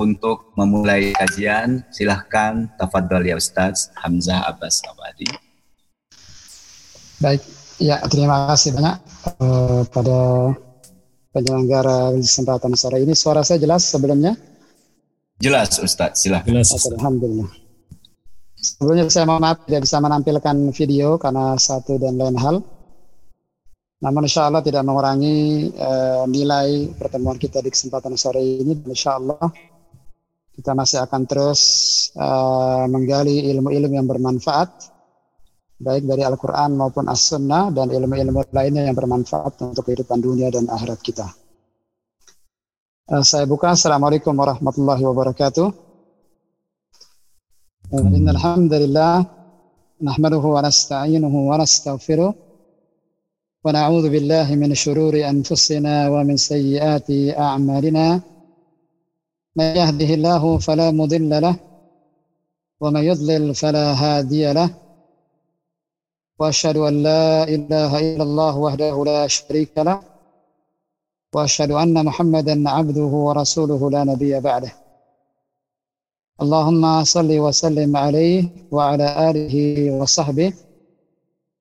untuk memulai kajian. Silahkan, tafadhol ya Ustaz Hamzah Abbas Abadi. Baik, ya terima kasih banyak uh, pada penyelenggara kesempatan sore ini. Suara saya jelas sebelumnya? Jelas Ustaz, silahkan. Jelas, Ustaz. Alhamdulillah. Sebelumnya saya mohon maaf tidak bisa menampilkan video karena satu dan lain hal. Namun insya Allah tidak mengurangi uh, nilai pertemuan kita di kesempatan sore ini. Insya Allah kita masih akan terus uh, menggali ilmu-ilmu yang bermanfaat, baik dari Al-Quran maupun As-Sunnah dan ilmu-ilmu lainnya yang bermanfaat untuk kehidupan dunia dan akhirat kita. Uh, saya buka. Assalamualaikum warahmatullahi wabarakatuh. Eh, hmm. Uh, Innal hamdalillah nahmaduhu wa nasta'inuhu wa nastaghfiruh wa na'udzu billahi min shururi anfusina wa min sayyiati a'malina. من يهده الله فلا مضل له ومن يضلل فلا هادي له. وأشهد أن لا إله إلا الله وحده لا شريك له وأشهد أن محمدا عبده ورسوله لا نبي بعده. اللهم صل وسلم عليه وعلى آله وصحبه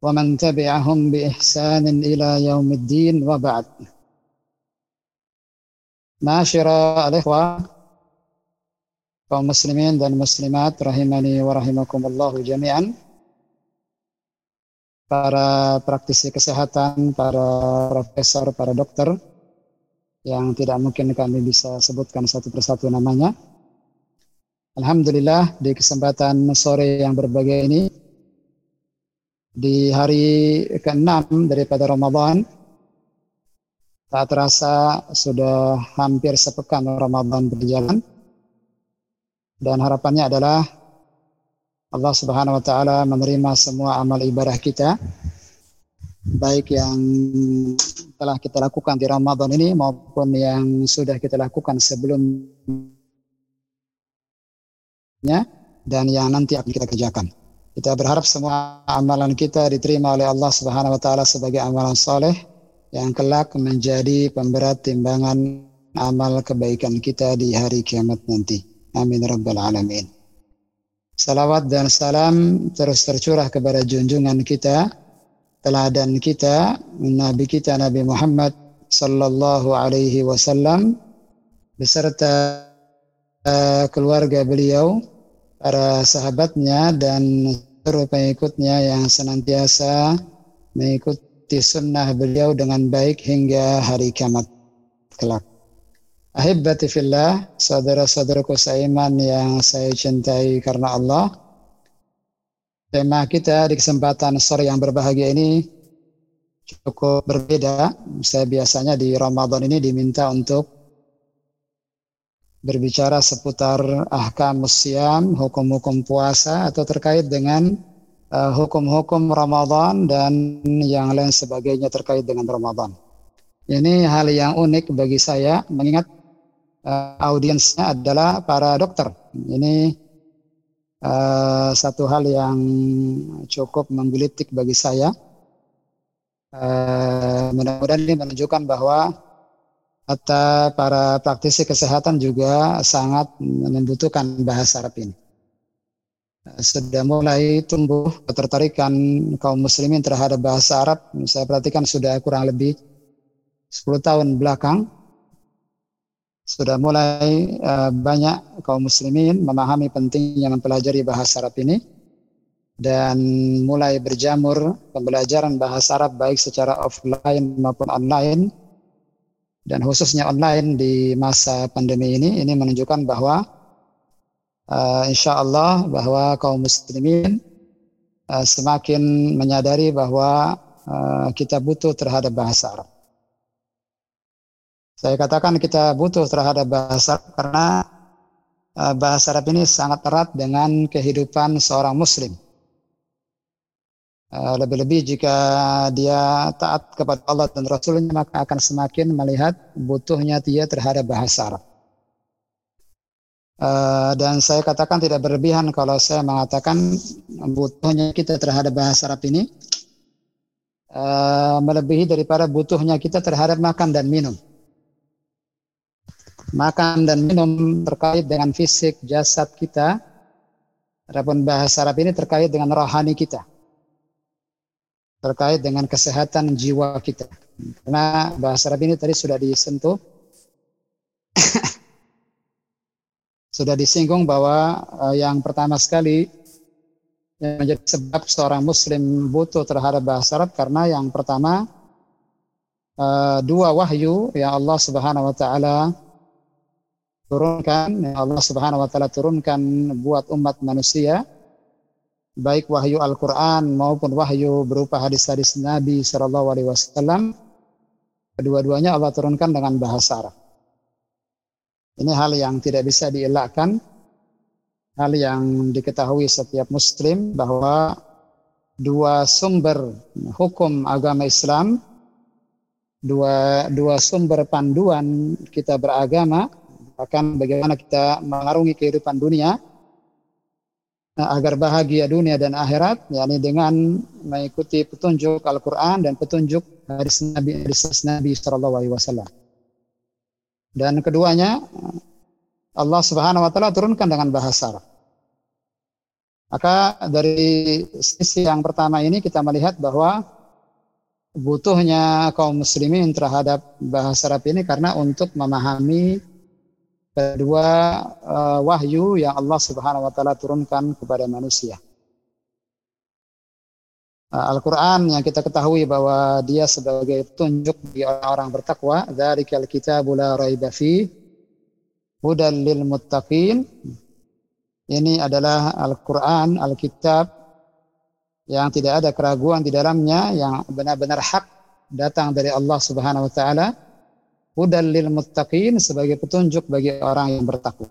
ومن تبعهم بإحسان إلى يوم الدين وبعد. معاشر الإخوة kaum muslimin dan muslimat rahimani wa rahimakumullah jami'an para praktisi kesehatan, para profesor, para dokter yang tidak mungkin kami bisa sebutkan satu persatu namanya. Alhamdulillah di kesempatan sore yang berbahagia ini di hari ke-6 daripada Ramadan tak terasa sudah hampir sepekan Ramadan berjalan dan harapannya adalah Allah Subhanahu wa taala menerima semua amal ibadah kita baik yang telah kita lakukan di Ramadan ini maupun yang sudah kita lakukan sebelumnya dan yang nanti akan kita kerjakan. Kita berharap semua amalan kita diterima oleh Allah Subhanahu wa taala sebagai amalan soleh yang kelak menjadi pemberat timbangan amal kebaikan kita di hari kiamat nanti. Amin rabbal alamin. Salawat dan salam terus tercurah kepada junjungan kita, teladan kita, Nabi kita Nabi Muhammad sallallahu alaihi wasallam beserta eh, keluarga beliau, para sahabatnya dan seluruh pengikutnya yang senantiasa mengikuti sunnah beliau dengan baik hingga hari kiamat kelak. Ahibbati fillah, saudara-saudaraku seiman yang saya cintai karena Allah. Tema kita di kesempatan sore yang berbahagia ini cukup berbeda. Saya biasanya di Ramadan ini diminta untuk berbicara seputar ahkam siam, hukum-hukum puasa atau terkait dengan uh, hukum-hukum Ramadan dan yang lain sebagainya terkait dengan Ramadan. Ini hal yang unik bagi saya mengingat uh, audiensnya adalah para dokter. Ini uh, satu hal yang cukup menggelitik bagi saya. Uh, mudah-mudahan ini menunjukkan bahwa atau para praktisi kesehatan juga sangat membutuhkan bahasa Arab ini. Sudah mulai tumbuh ketertarikan kaum muslimin terhadap bahasa Arab. Saya perhatikan sudah kurang lebih 10 tahun belakang sudah mulai uh, banyak kaum muslimin memahami pentingnya mempelajari bahasa Arab ini dan mulai berjamur pembelajaran bahasa Arab baik secara offline maupun online dan khususnya online di masa pandemi ini ini menunjukkan bahwa uh, insya Allah bahwa kaum muslimin uh, semakin menyadari bahwa uh, kita butuh terhadap bahasa Arab. Saya katakan kita butuh terhadap bahasa karena uh, bahasa Arab ini sangat erat dengan kehidupan seorang muslim. Uh, lebih-lebih jika dia taat kepada Allah dan Rasulnya maka akan semakin melihat butuhnya dia terhadap bahasa Arab. Uh, dan saya katakan tidak berlebihan kalau saya mengatakan butuhnya kita terhadap bahasa Arab ini melebihi daripada butuhnya kita terhadap makan dan minum. Makan dan minum terkait dengan fisik jasad kita, adapun bahasa Arab ini terkait dengan rohani kita. Terkait dengan kesehatan jiwa kita. Karena bahasa Arab ini tadi sudah disentuh, sudah disinggung bahwa uh, yang pertama sekali yang menjadi sebab seorang Muslim butuh terhadap bahasa Arab karena yang pertama uh, dua wahyu yang Allah Subhanahu Wa Taala turunkan, Allah Subhanahu Wa Taala turunkan buat umat manusia baik wahyu Al-Quran maupun wahyu berupa hadis-hadis Nabi Shallallahu Alaihi Wasallam, kedua-duanya Allah turunkan dengan bahasa Arab. Ini hal yang tidak bisa dielakkan, hal yang diketahui setiap Muslim bahwa dua sumber hukum agama Islam, dua dua sumber panduan kita beragama, bahkan bagaimana kita mengarungi kehidupan dunia agar bahagia dunia dan akhirat yakni dengan mengikuti petunjuk Al-Qur'an dan petunjuk hadis Nabi hadis Nabi sallallahu alaihi wasallam. Dan keduanya Allah Subhanahu wa taala turunkan dengan bahasa Arab. Maka dari sisi yang pertama ini kita melihat bahwa butuhnya kaum muslimin terhadap bahasa Arab ini karena untuk memahami kedua uh, wahyu yang Allah Subhanahu wa taala turunkan kepada manusia. Uh, Al-Qur'an yang kita ketahui bahwa dia sebagai petunjuk bagi orang-orang bertakwa, dzalikal kitabu la raiba fi hudal lil muttaqin. Ini adalah Al-Qur'an, Alkitab yang tidak ada keraguan di dalamnya, yang benar-benar hak datang dari Allah Subhanahu wa taala hudal lil muttaqin sebagai petunjuk bagi orang yang bertakwa.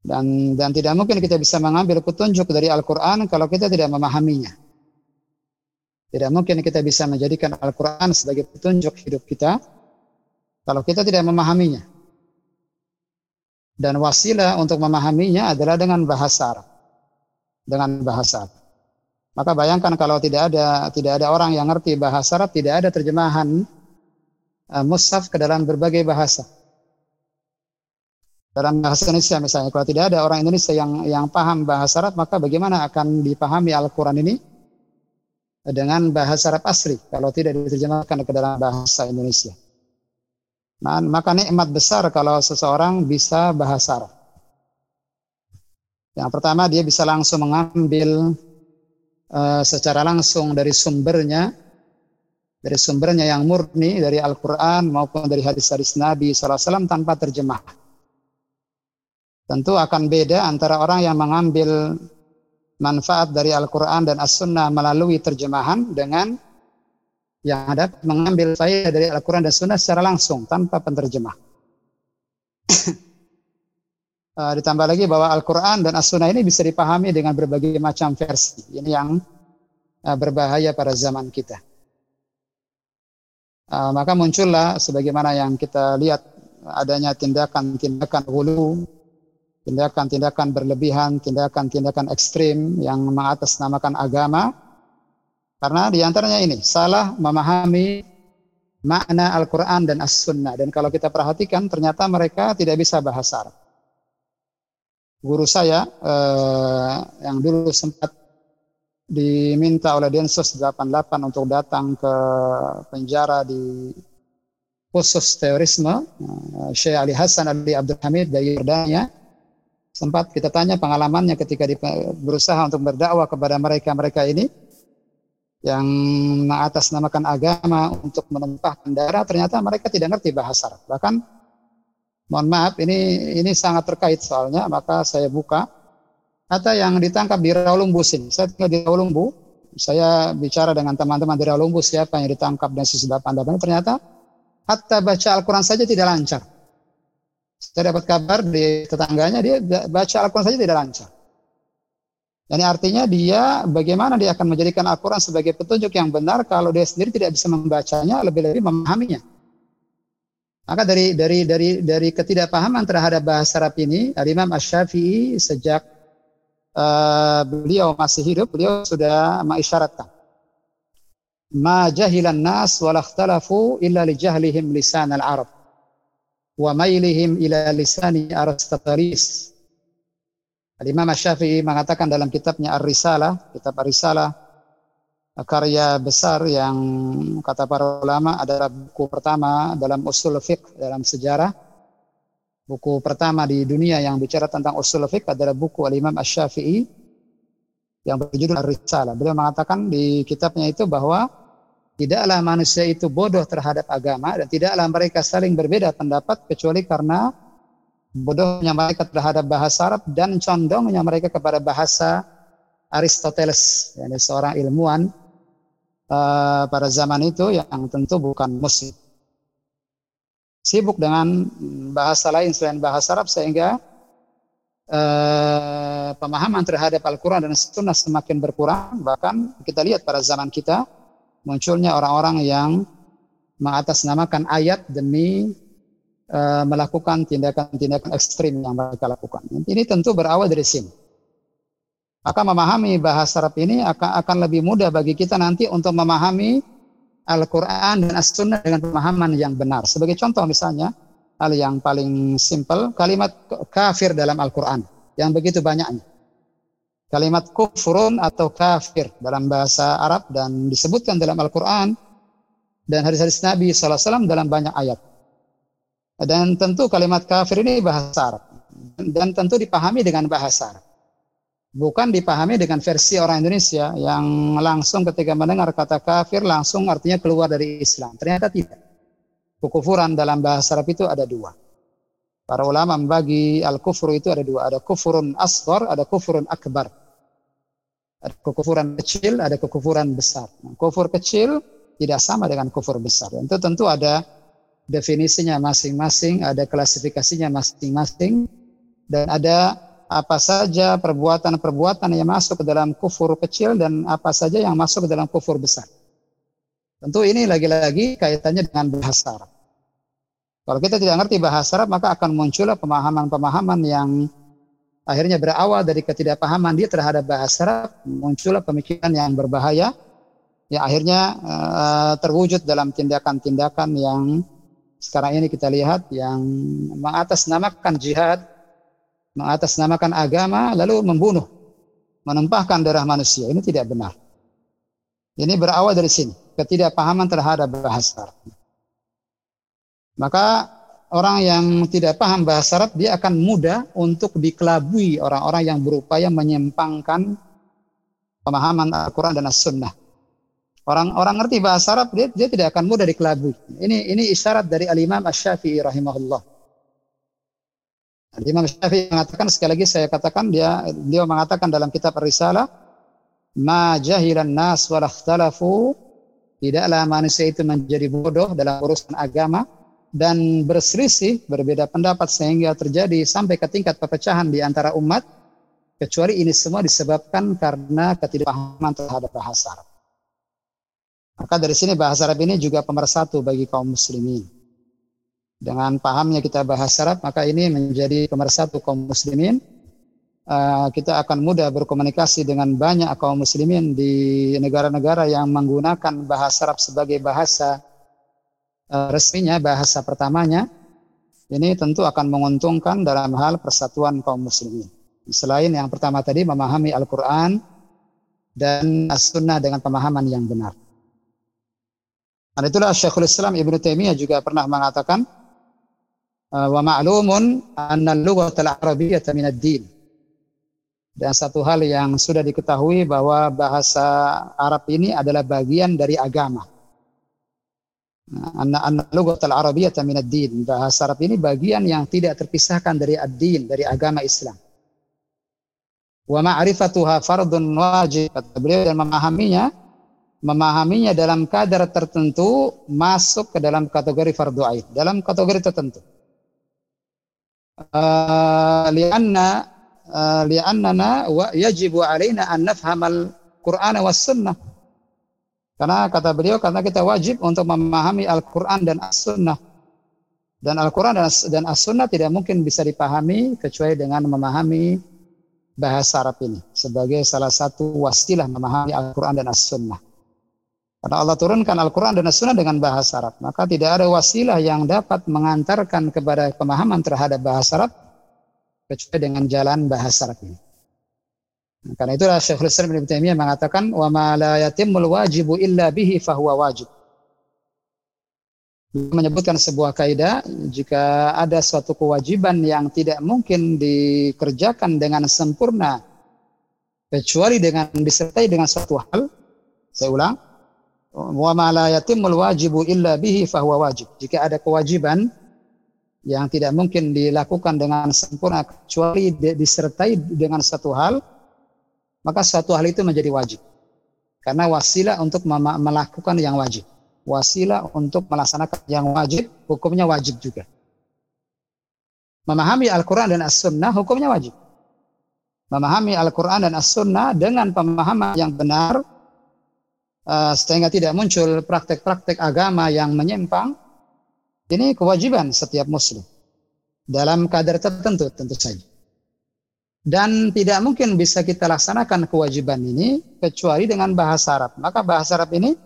Dan dan tidak mungkin kita bisa mengambil petunjuk dari Al-Qur'an kalau kita tidak memahaminya. Tidak mungkin kita bisa menjadikan Al-Qur'an sebagai petunjuk hidup kita kalau kita tidak memahaminya. Dan wasilah untuk memahaminya adalah dengan bahasa Arab. Dengan bahasa Arab. Maka bayangkan kalau tidak ada tidak ada orang yang ngerti bahasa Arab, tidak ada terjemahan uh, mushaf ke dalam berbagai bahasa. Dalam bahasa Indonesia misalnya, kalau tidak ada orang Indonesia yang yang paham bahasa Arab, maka bagaimana akan dipahami Al-Quran ini dengan bahasa Arab asli kalau tidak diterjemahkan ke dalam bahasa Indonesia. Nah, maka nikmat besar kalau seseorang bisa bahasa Arab. Yang pertama dia bisa langsung mengambil uh, secara langsung dari sumbernya dari sumbernya yang murni dari Al-Quran maupun dari hadis-hadis Nabi SAW tanpa terjemah. Tentu akan beda antara orang yang mengambil manfaat dari Al-Quran dan As-Sunnah melalui terjemahan dengan yang ada mengambil faedah dari Al-Quran dan Sunnah secara langsung tanpa penterjemah. Eh, ditambah lagi bahwa Al-Quran dan As-Sunnah ini bisa dipahami dengan berbagai macam versi. Ini yang eh, berbahaya pada zaman kita. Uh, maka muncullah sebagaimana yang kita lihat adanya tindakan-tindakan hulu, tindakan-tindakan berlebihan, tindakan-tindakan ekstrim yang mengatasnamakan agama. Karena di antaranya ini, salah memahami makna Al-Quran dan As-Sunnah. Dan kalau kita perhatikan, ternyata mereka tidak bisa bahasa Arab. Guru saya eh, yang dulu sempat diminta oleh Densus 88 untuk datang ke penjara di khusus terorisme. Eh, Syekh Ali Hasan Ali Abdul Hamid dari Yordania sempat kita tanya pengalamannya ketika berusaha untuk berdakwah kepada mereka-mereka ini yang mengatasnamakan agama untuk menumpahkan darah ternyata mereka tidak ngerti bahasa bahkan mohon maaf ini ini sangat terkait soalnya maka saya buka atau yang ditangkap di Rawalumbu sini. Saya tinggal di Rawalumbu, saya bicara dengan teman-teman di Rawalumbu siapa yang ditangkap dan sesudah pandangan ternyata hatta baca Al-Quran saja tidak lancar. Saya dapat kabar di tetangganya dia baca Al-Quran saja tidak lancar. Yani artinya dia bagaimana dia akan menjadikan Al-Quran sebagai petunjuk yang benar kalau dia sendiri tidak bisa membacanya, lebih-lebih memahaminya. Maka dari dari dari dari ketidakpahaman terhadap bahasa Arab ini, Imam Asy-Syafi'i sejak uh, beliau masih hidup, beliau sudah mengisyaratkan. Ma jahilan nas wa ikhtalafu illa li jahlihim lisan al-Arab wa mailihim ila lisani Aristoteles. Imam Syafi'i mengatakan dalam kitabnya Ar-Risalah, kitab Ar-Risalah karya besar yang kata para ulama adalah buku pertama dalam usul fiqh dalam sejarah. Buku pertama di dunia yang bicara tentang usul fiqh adalah buku Al-Imam Asy-Syafi'i yang berjudul Ar-Risalah. Beliau mengatakan di kitabnya itu bahwa tidaklah manusia itu bodoh terhadap agama dan tidaklah mereka saling berbeda pendapat kecuali karena bodohnya mereka terhadap bahasa Arab dan condongnya mereka kepada bahasa Aristoteles, yani seorang ilmuwan uh, pada zaman itu yang tentu bukan muslim. Sibuk dengan bahasa lain selain bahasa Arab sehingga uh, pemahaman terhadap Al-Quran dan Sunnah semakin berkurang. Bahkan kita lihat pada zaman kita munculnya orang-orang yang mengatasnamakan ayat demi uh, melakukan tindakan-tindakan ekstrim yang mereka lakukan. Ini tentu berawal dari sini maka memahami bahasa Arab ini akan, akan lebih mudah bagi kita nanti untuk memahami Al-Quran dan As-Sunnah dengan pemahaman yang benar. Sebagai contoh misalnya, hal yang paling simpel, kalimat kafir dalam Al-Quran, yang begitu banyaknya. Kalimat kufurun atau kafir dalam bahasa Arab dan disebutkan dalam Al-Quran dan hadis-hadis Nabi SAW dalam banyak ayat. Dan tentu kalimat kafir ini bahasa Arab. Dan tentu dipahami dengan bahasa Arab bukan dipahami dengan versi orang Indonesia yang langsung ketika mendengar kata kafir langsung artinya keluar dari Islam. Ternyata tidak. Kekufuran dalam bahasa Arab itu ada dua. Para ulama membagi al-kufur itu ada dua. Ada kufurun asghar, ada kufurun akbar. Ada kekufuran kecil, ada kekufuran besar. Nah, kufur kecil tidak sama dengan kufur besar. Itu tentu ada definisinya masing-masing, ada klasifikasinya masing-masing, dan ada apa saja perbuatan-perbuatan yang masuk ke dalam kufur kecil dan apa saja yang masuk ke dalam kufur besar. Tentu ini lagi-lagi kaitannya dengan bahasa Arab. Kalau kita tidak ngerti bahasa Arab, maka akan muncullah pemahaman-pemahaman yang akhirnya berawal dari ketidakpahaman dia terhadap bahasa Arab, muncullah pemikiran yang berbahaya, yang akhirnya uh, terwujud dalam tindakan-tindakan yang sekarang ini kita lihat yang mengatasnamakan jihad mengatasnamakan agama lalu membunuh, menumpahkan darah manusia. Ini tidak benar. Ini berawal dari sini, ketidakpahaman terhadap bahasa Arab. Maka orang yang tidak paham bahasa Arab dia akan mudah untuk dikelabui orang-orang yang berupaya menyimpangkan pemahaman Al-Quran dan As-Sunnah. Orang orang ngerti bahasa Arab dia, dia tidak akan mudah dikelabui. Ini ini isyarat dari Al-Imam Asy-Syafi'i rahimahullah. Imam Syafi'i mengatakan sekali lagi saya katakan dia dia mengatakan dalam kitab Risalah ma jahilan nas wa ikhtalafu tidaklah manusia itu menjadi bodoh dalam urusan agama dan berselisih berbeda pendapat sehingga terjadi sampai ke tingkat perpecahan di antara umat kecuali ini semua disebabkan karena ketidakpahaman terhadap bahasa Arab. Maka dari sini bahasa Arab ini juga pemersatu bagi kaum muslimin dengan pahamnya kita bahasa Arab, maka ini menjadi pemersatu kaum muslimin. Uh, kita akan mudah berkomunikasi dengan banyak kaum muslimin di negara-negara yang menggunakan bahasa Arab sebagai bahasa uh, resminya, bahasa pertamanya. Ini tentu akan menguntungkan dalam hal persatuan kaum muslimin. Selain yang pertama tadi memahami Al-Quran dan As-Sunnah dengan pemahaman yang benar. Dan itulah Syekhul Islam Ibnu Taimiyah juga pernah mengatakan, wa ma'lumun anna lughatal arabiyyah min ad-din. Dan satu hal yang sudah diketahui bahwa bahasa Arab ini adalah bagian dari agama. Anna anna lughatal arabiyyah min ad-din. Bahasa Arab ini bagian yang tidak terpisahkan dari ad-din, dari agama Islam. Wa ma'rifatuha fardun wajib. Beliau dan memahaminya memahaminya dalam kadar tertentu masuk ke dalam kategori fardu ain, dalam kategori tertentu. Uh, lianna uh, liannana wa yajibu alaina an nafhamal Qur'an was sunnah. Karena kata beliau karena kita wajib untuk memahami Al-Qur'an dan As-Sunnah. Dan Al-Quran dan As-Sunnah tidak mungkin bisa dipahami kecuali dengan memahami bahasa Arab ini sebagai salah satu wasilah memahami Al-Quran dan As-Sunnah. Karena Allah turunkan Al-Quran dan As-Sunnah dengan bahasa Arab. Maka tidak ada wasilah yang dapat mengantarkan kepada pemahaman terhadap bahasa Arab kecuali dengan jalan bahasa Arab ini. Nah, karena itulah Syekhul Islam Ibn Taimiyah mengatakan wa ma la yatimul wajibu illa bihi fahuwa wajib menyebutkan sebuah kaidah jika ada suatu kewajiban yang tidak mungkin dikerjakan dengan sempurna kecuali dengan disertai dengan suatu hal saya ulang wa ma la yatimul wajibu illa bihi fahuwa wajib jika ada kewajiban yang tidak mungkin dilakukan dengan sempurna kecuali disertai dengan satu hal maka suatu hal itu menjadi wajib karena wasilah untuk melakukan yang wajib wasilah untuk melaksanakan yang wajib, hukumnya wajib juga. Memahami Al-Quran dan As-Sunnah hukumnya wajib. Memahami Al-Quran dan As-Sunnah dengan pemahaman yang benar, uh, sehingga tidak muncul praktek-praktek agama yang menyimpang, ini kewajiban setiap muslim. Dalam kadar tertentu tentu saja. Dan tidak mungkin bisa kita laksanakan kewajiban ini kecuali dengan bahasa Arab. Maka bahasa Arab ini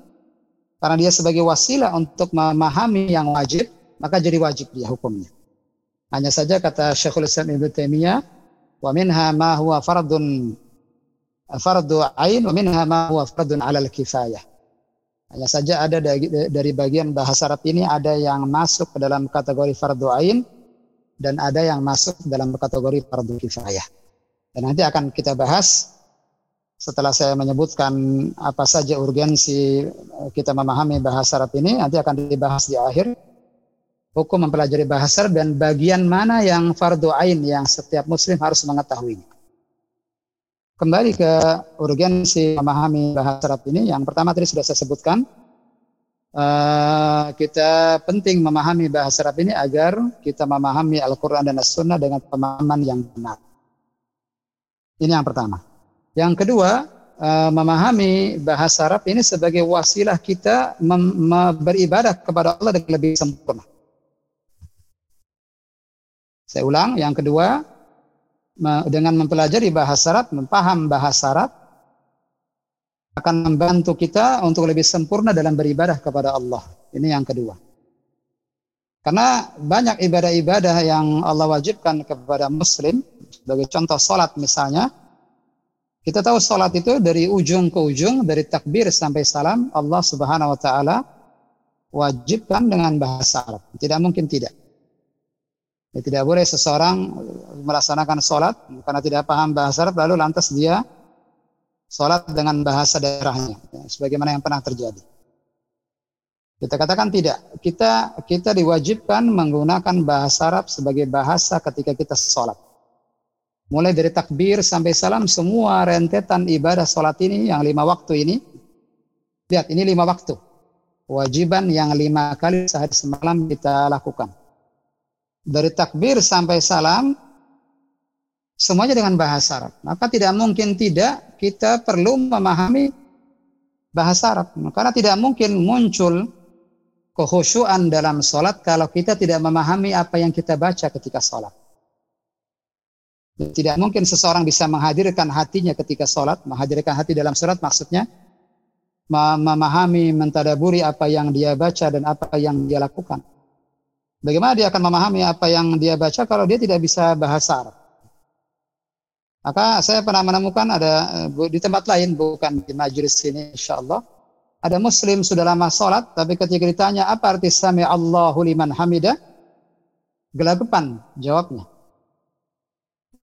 karena dia sebagai wasilah untuk memahami yang wajib, maka jadi wajib dia hukumnya. Hanya saja kata Syekhul Islam Ibnu Taimiyah, wa minha ma huwa fardun fardu ain wa minha ma huwa fardun alal kifayah. Hanya saja ada dari bagian bahasa Arab ini ada yang masuk ke dalam kategori fardu ain dan ada yang masuk dalam kategori fardu kifayah. Dan nanti akan kita bahas setelah saya menyebutkan apa saja urgensi eh, kita memahami bahasa Arab ini, nanti akan dibahas di akhir hukum mempelajari bahasa Arab dan bagian mana yang fardu ain yang setiap muslim harus mengetahui. Kembali ke urgensi memahami bahasa Arab ini, yang pertama tadi sudah saya sebutkan, uh, kita penting memahami bahasa Arab ini agar kita memahami Al-Quran dan As-Sunnah dengan pemahaman yang benar. Ini yang pertama. Yang kedua, uh, memahami bahasa Arab ini sebagai wasilah kita beribadah kepada Allah dengan lebih sempurna. Saya ulang, yang kedua, dengan mempelajari bahasa Arab, mempaham bahasa Arab, akan membantu kita untuk lebih sempurna dalam beribadah kepada Allah. Ini yang kedua. Karena banyak ibadah-ibadah yang Allah wajibkan kepada muslim, sebagai contoh sholat misalnya, kita tahu sholat itu dari ujung ke ujung, dari takbir sampai salam, Allah subhanahu wa ta'ala wajibkan dengan bahasa Arab. Tidak mungkin tidak. Ya, tidak boleh seseorang melaksanakan sholat karena tidak paham bahasa Arab, lalu lantas dia sholat dengan bahasa daerahnya. Ya, sebagaimana yang pernah terjadi. Kita katakan tidak. Kita kita diwajibkan menggunakan bahasa Arab sebagai bahasa ketika kita sholat. Mulai dari takbir sampai salam semua rentetan ibadah sholat ini yang lima waktu ini. Lihat ini lima waktu. Wajiban yang lima kali sehari semalam kita lakukan. Dari takbir sampai salam semuanya dengan bahasa Arab. Maka tidak mungkin tidak kita perlu memahami bahasa Arab. Karena tidak mungkin muncul kehusuan dalam sholat kalau kita tidak memahami apa yang kita baca ketika sholat. Tidak mungkin seseorang bisa menghadirkan hatinya ketika sholat, menghadirkan hati dalam surat maksudnya memahami, mentadaburi apa yang dia baca dan apa yang dia lakukan. Bagaimana dia akan memahami apa yang dia baca kalau dia tidak bisa bahasa Arab? Maka saya pernah menemukan ada eh, di tempat lain, bukan di majelis ini insya Allah. Ada muslim sudah lama sholat, tapi ketika ditanya apa arti sami Allahu liman hamidah, gelagapan jawabnya.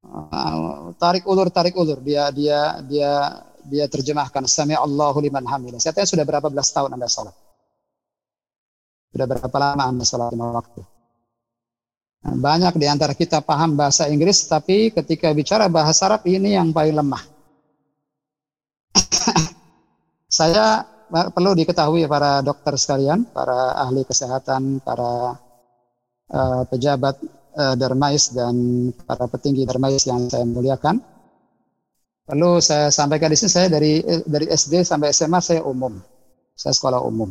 Ah, tarik ulur tarik ulur dia dia dia dia terjemahkan sami Allahu liman hamidah. Saya tanya sudah berapa belas tahun Anda sholat? Sudah berapa lama Anda sholat lima waktu? Nah, banyak di antara kita paham bahasa Inggris, tapi ketika bicara bahasa Arab ini yang paling lemah. Saya perlu diketahui para dokter sekalian, para ahli kesehatan, para uh, pejabat uh, Darmais dan para petinggi Darmais yang saya muliakan. Lalu saya sampaikan di sini saya dari dari SD sampai SMA saya umum. Saya sekolah umum.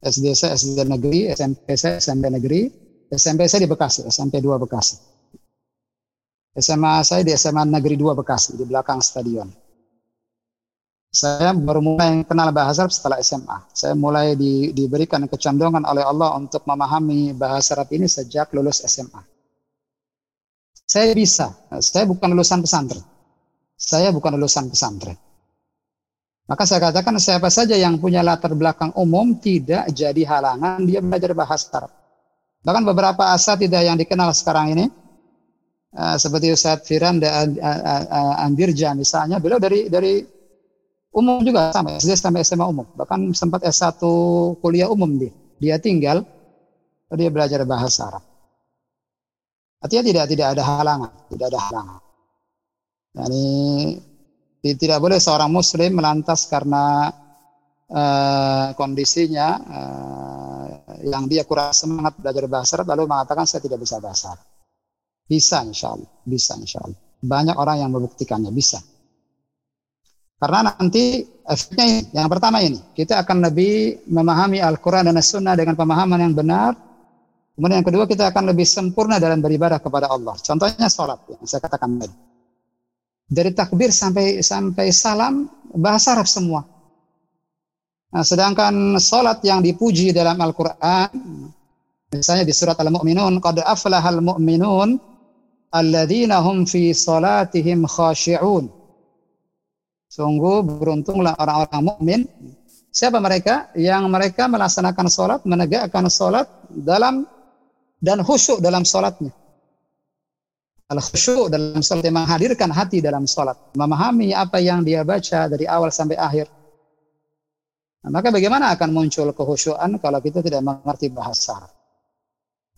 SD saya SD negeri, SMP saya SMP negeri, SMP saya di Bekasi, SMP 2 Bekasi. SMA saya di SMA Negeri 2 Bekasi di belakang stadion. Saya baru mulai kenal bahasa Arab setelah SMA. Saya mulai di, diberikan kecondongan oleh Allah untuk memahami bahasa Arab ini sejak lulus SMA. Saya bisa. Saya bukan lulusan pesantren. Saya bukan lulusan pesantren. Maka saya katakan siapa saja yang punya latar belakang umum tidak jadi halangan dia belajar bahasa Arab. Bahkan beberapa asatidah yang dikenal sekarang ini uh, seperti Ustadz Firan dan Andirja misalnya, beliau dari dari umum juga sampai SD sampai SMA umum. Bahkan sempat S1 kuliah umum dia. Dia tinggal dia belajar bahasa Arab. Artinya tidak tidak ada halangan tidak ada halangan. Yani tidak boleh seorang muslim melantas karena uh, kondisinya uh, yang dia kurang semangat belajar bahasa Arab lalu mengatakan saya tidak bisa bahasa Arab. Bisa insya Allah. Bisa insya Allah. Banyak orang yang membuktikannya. Bisa. Karena nanti efeknya ini, yang pertama ini, kita akan lebih memahami Al-Quran dan As-Sunnah dengan pemahaman yang benar. Kemudian yang kedua, kita akan lebih sempurna dalam beribadah kepada Allah. Contohnya sholat, yang saya katakan tadi. Dari takbir sampai sampai salam, bahasa Arab semua. Nah, sedangkan sholat yang dipuji dalam Al-Quran, misalnya di surat Al-Mu'minun, Qad aflahal mu'minun, alladzina hum fi salatihim khashi'un. Sungguh beruntunglah orang-orang mukmin. Siapa mereka? Yang mereka melaksanakan sholat, menegakkan sholat dalam dan khusyuk dalam sholatnya. Al khusyuk dalam sholat yang menghadirkan hati dalam sholat, memahami apa yang dia baca dari awal sampai akhir. Nah, maka bagaimana akan muncul kehusyuan kalau kita tidak mengerti bahasa Arab?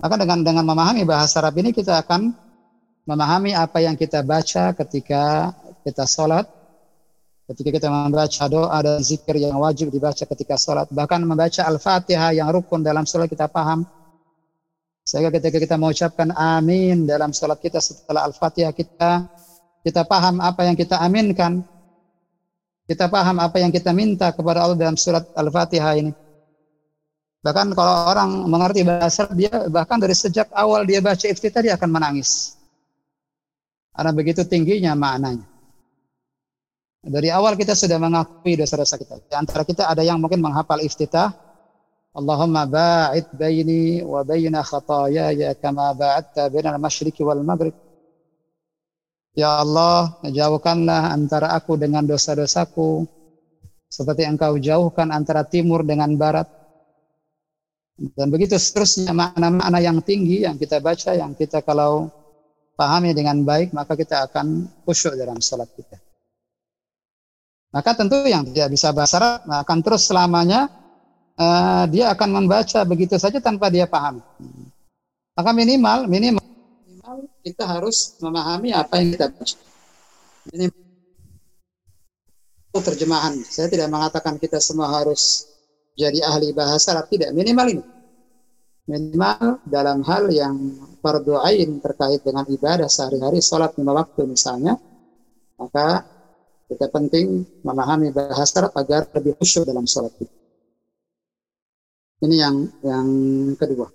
Maka dengan dengan memahami bahasa Arab ini kita akan memahami apa yang kita baca ketika kita sholat, ketika kita membaca doa dan zikir yang wajib dibaca ketika sholat, bahkan membaca Al-Fatihah yang rukun dalam sholat kita paham. Sehingga ketika kita mengucapkan amin dalam sholat kita setelah Al-Fatihah kita, kita paham apa yang kita aminkan. Kita paham apa yang kita minta kepada Allah dalam surat Al-Fatihah ini. Bahkan kalau orang mengerti bahasa dia bahkan dari sejak awal dia baca iftitah dia akan menangis. Karena begitu tingginya maknanya. Dari awal kita sudah mengakui dosa-dosa kita. Di antara kita ada yang mungkin menghafal iftitah. Baini wa baina khatayaya kama ba'adta baina al-masyriqi wal maghrib. Ya Allah, jauhkanlah antara aku dengan dosa-dosaku seperti engkau jauhkan antara timur dengan barat. Dan begitu seterusnya makna-makna yang tinggi yang kita baca, yang kita kalau pahami dengan baik, maka kita akan khusyuk dalam salat kita. Maka tentu yang tidak bisa bahasa Arab akan terus selamanya uh, dia akan membaca begitu saja tanpa dia paham. Maka minimal minimal minimal kita harus memahami apa yang kita baca. Minimal terjemahan. Saya tidak mengatakan kita semua harus jadi ahli bahasa Arab tidak minimal ini. Minimal dalam hal yang fardu ain terkait dengan ibadah sehari-hari salat lima waktu misalnya maka kita penting memahami bahasa Arab agar lebih khusyuk dalam sholat kita. Ini yang yang kedua.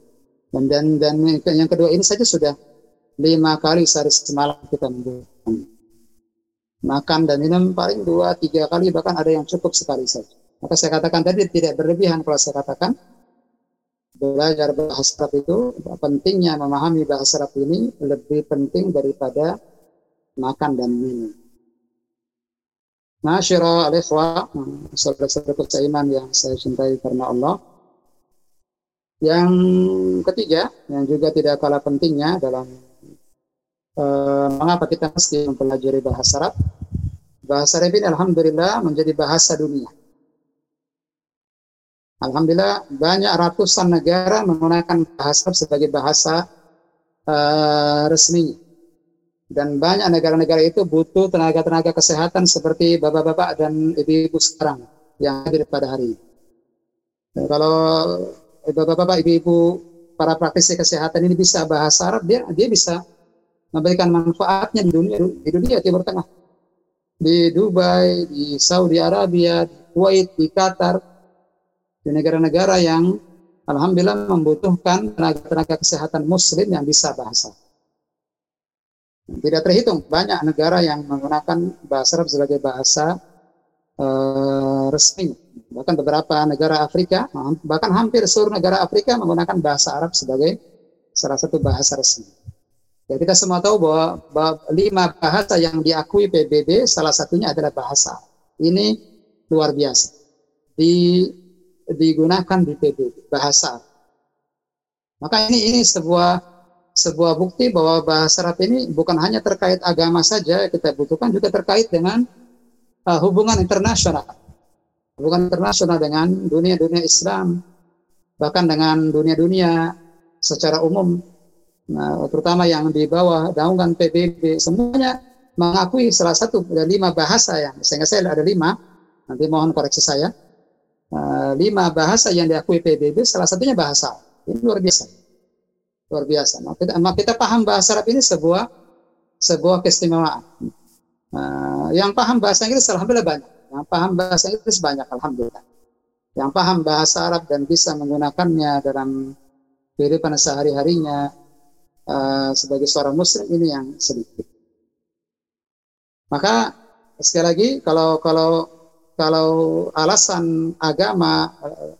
Dan dan dan yang kedua ini saja sudah lima kali sehari semalam kita menggunakan makan dan minum paling dua tiga kali bahkan ada yang cukup sekali saja. Maka saya katakan tadi tidak berlebihan kalau saya katakan belajar bahasa Arab itu pentingnya memahami bahasa Arab ini lebih penting daripada makan dan minum. Masyara al-ikhwa, saudara-saudara seiman yang saya cintai karena Allah. Yang ketiga, yang juga tidak kalah pentingnya dalam uh, mengapa kita mesti mempelajari bahasa Arab. Bahasa Arab ini Alhamdulillah menjadi bahasa dunia. Alhamdulillah banyak ratusan negara menggunakan bahasa Arab sebagai bahasa uh, resmi dan banyak negara-negara itu butuh tenaga-tenaga kesehatan seperti bapak-bapak dan ibu-ibu sekarang yang hadir pada hari ini. Kalau bapak-bapak, ibu-ibu para praktisi kesehatan ini bisa bahasa Arab, dia dia bisa memberikan manfaatnya di dunia di dunia Timur Tengah. Di Dubai, di Saudi Arabia, di Kuwait, di Qatar, di negara-negara yang alhamdulillah membutuhkan tenaga-tenaga kesehatan muslim yang bisa bahasa. Tidak terhitung banyak negara yang menggunakan bahasa Arab sebagai bahasa uh, resmi. Bahkan beberapa negara Afrika, bahkan hampir seluruh negara Afrika menggunakan bahasa Arab sebagai salah satu bahasa resmi. Ya, kita semua tahu bahwa, bahwa lima bahasa yang diakui PBB salah satunya adalah bahasa. Ini luar biasa. Di, digunakan di PBB bahasa. Maka ini ini sebuah sebuah bukti bahwa bahasa Arab ini bukan hanya terkait agama saja kita butuhkan juga terkait dengan uh, hubungan internasional. Hubungan internasional dengan dunia-dunia Islam. Bahkan dengan dunia-dunia secara umum. Nah, terutama yang di bawah naungan PBB semuanya mengakui salah satu dari lima bahasa yang sehingga saya ada lima nanti mohon koreksi saya. Uh, lima bahasa yang diakui PBB salah satunya bahasa ini luar biasa. Luar biasa. Maka kita, maka kita paham bahasa Arab ini sebuah sebuah keistimewaan uh, yang paham bahasa Inggris alhamdulillah banyak yang paham bahasa Inggris banyak alhamdulillah yang paham bahasa Arab dan bisa menggunakannya dalam kehidupan sehari-harinya uh, sebagai seorang muslim ini yang sedikit. Maka sekali lagi kalau kalau kalau alasan agama uh,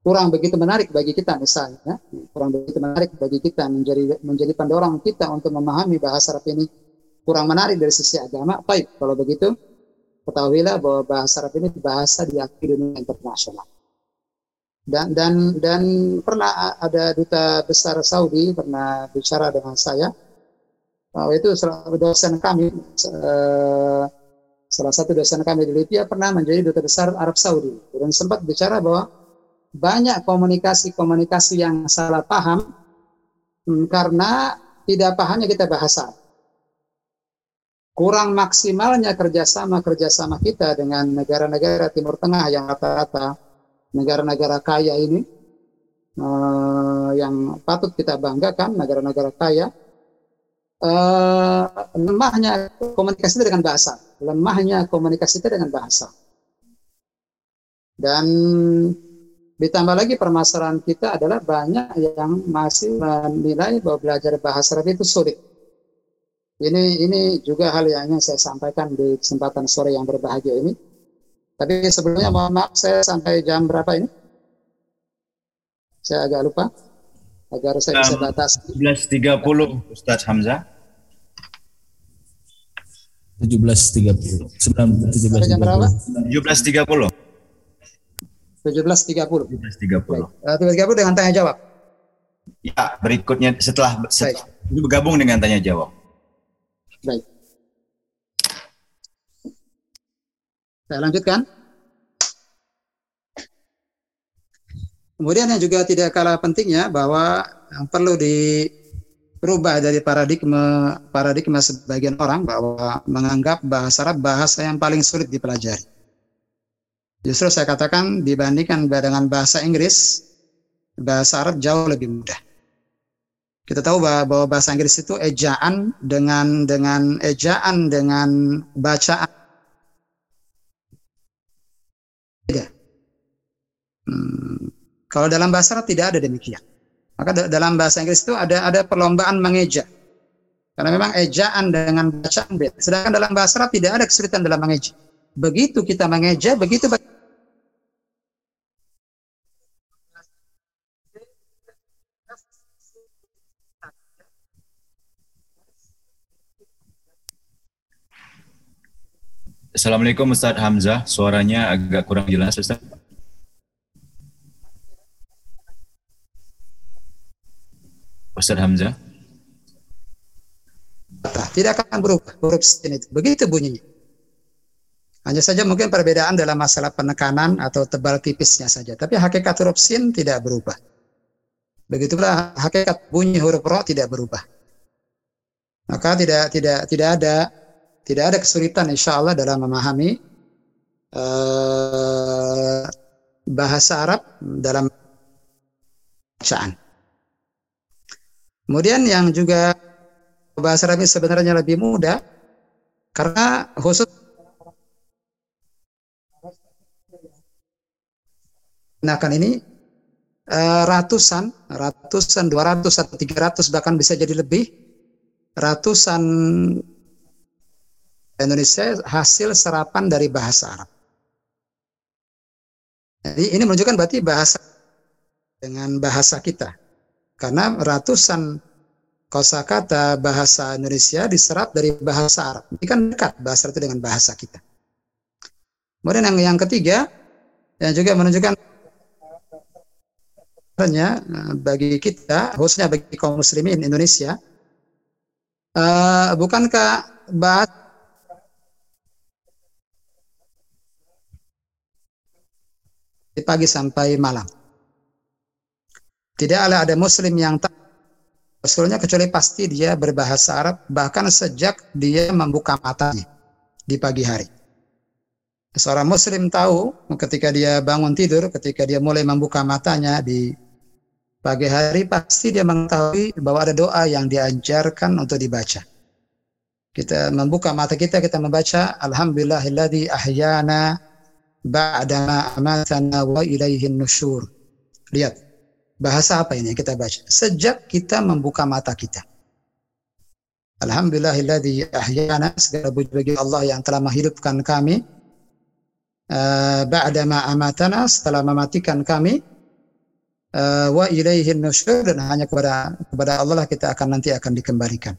kurang begitu menarik bagi kita misalnya, kurang begitu menarik bagi kita menjadi menjadi pendorong kita untuk memahami bahasa Arab ini kurang menarik dari sisi agama, baik kalau begitu ketahuilah bahwa bahasa Arab ini bahasa diakui dunia internasional. Dan dan dan pernah ada duta besar Saudi pernah bicara dengan saya. Bahwa itu dosen kami uh, salah satu dosen kami di Libya pernah menjadi duta besar Arab Saudi. Dan sempat bicara bahwa banyak komunikasi-komunikasi yang salah paham hmm, karena tidak pahamnya kita bahasa kurang maksimalnya kerjasama kerjasama kita dengan negara-negara Timur Tengah yang rata-rata negara-negara kaya ini uh, yang patut kita banggakan, negara-negara kaya, uh, lemahnya komunikasi dengan bahasa, lemahnya komunikasi dengan bahasa. Dan ditambah lagi permasalahan kita adalah banyak yang masih menilai bahwa belajar bahasa Arab itu sulit. Ini ini juga hal yang ingin saya sampaikan di kesempatan sore yang berbahagia ini tapi sebelumnya mohon maaf saya sampai jam berapa ini? Saya agak lupa agar saya bisa batas. 17.30 Ustaz Hamzah. 17.30. 17.30. Jam berapa? 17.30. 17.30. 17.30. Uh, 17.30 dengan tanya jawab. Ya, berikutnya setelah, setelah ini bergabung dengan tanya jawab. Baik. Saya lanjutkan. Kemudian yang juga tidak kalah pentingnya bahwa yang perlu dirubah dari paradigma paradigma sebagian orang bahwa menganggap bahasa Arab bahasa yang paling sulit dipelajari. Justru saya katakan dibandingkan dengan bahasa Inggris, bahasa Arab jauh lebih mudah. Kita tahu bahwa bahasa Inggris itu ejaan dengan dengan ejaan dengan bacaan beda. Hmm, kalau dalam bahasa Arab tidak ada demikian. Maka dalam bahasa Inggris itu ada ada perlombaan mengeja. Karena memang ejaan dengan bacaan beda. Sedangkan dalam bahasa Arab tidak ada kesulitan dalam mengeja. Begitu kita mengeja, begitu Assalamualaikum Ustaz Hamzah, suaranya agak kurang jelas Ustaz. Ustaz Hamzah. Tidak akan berubah huruf sin itu. Begitu bunyinya. Hanya saja mungkin perbedaan dalam masalah penekanan atau tebal tipisnya saja. Tapi hakikat huruf sin tidak berubah. Begitulah hakikat bunyi huruf ro tidak berubah. Maka tidak tidak tidak ada tidak ada kesulitan insya Allah dalam memahami uh, bahasa Arab dalam bacaan. Kemudian yang juga bahasa Arab sebenarnya lebih mudah karena khusus gunakan ini uh, ratusan, ratusan, 200 atau 300 bahkan bisa jadi lebih ratusan Indonesia hasil serapan dari bahasa Arab. Jadi ini menunjukkan berarti bahasa dengan bahasa kita. Karena ratusan kosakata bahasa Indonesia diserap dari bahasa Arab. Ini kan dekat bahasa itu dengan bahasa kita. Kemudian yang yang ketiga yang juga menunjukkan eh, bagi kita, khususnya bagi kaum muslimin Indonesia, uh, bukankah bahas pagi sampai malam? Tidak ada muslim yang tak Sebetulnya kecuali pasti dia berbahasa Arab bahkan sejak dia membuka matanya di pagi hari. Seorang muslim tahu ketika dia bangun tidur, ketika dia mulai membuka matanya di pagi hari pasti dia mengetahui bahwa ada doa yang diajarkan untuk dibaca. Kita membuka mata kita, kita membaca Alhamdulillahilladzi ahyana ba'dama amatana wa ilaihin nusyur. Lihat, bahasa apa ini yang kita baca? Sejak kita membuka mata kita. Alhamdulillahilladzi ahyana segala puji bagi Allah yang telah menghidupkan kami uh, ba'dama amatana setelah mematikan kami uh, wa ilaihin nusyur dan hanya kepada kepada Allah lah kita akan nanti akan dikembalikan.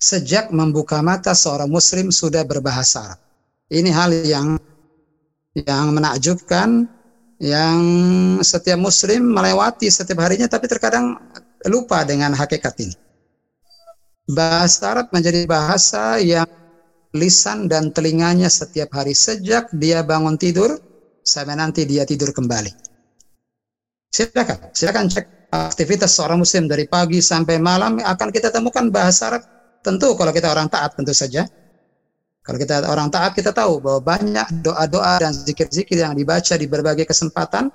Sejak membuka mata seorang muslim sudah berbahasa Arab. Ini hal yang yang menakjubkan yang setiap muslim melewati setiap harinya tapi terkadang lupa dengan hakikat ini. Bahasa Arab menjadi bahasa yang lisan dan telinganya setiap hari sejak dia bangun tidur sampai nanti dia tidur kembali. Silakan, silakan cek aktivitas seorang muslim dari pagi sampai malam akan kita temukan bahasa Arab. Tentu kalau kita orang taat tentu saja. Kalau kita orang taat kita tahu bahwa banyak doa-doa dan zikir-zikir yang dibaca di berbagai kesempatan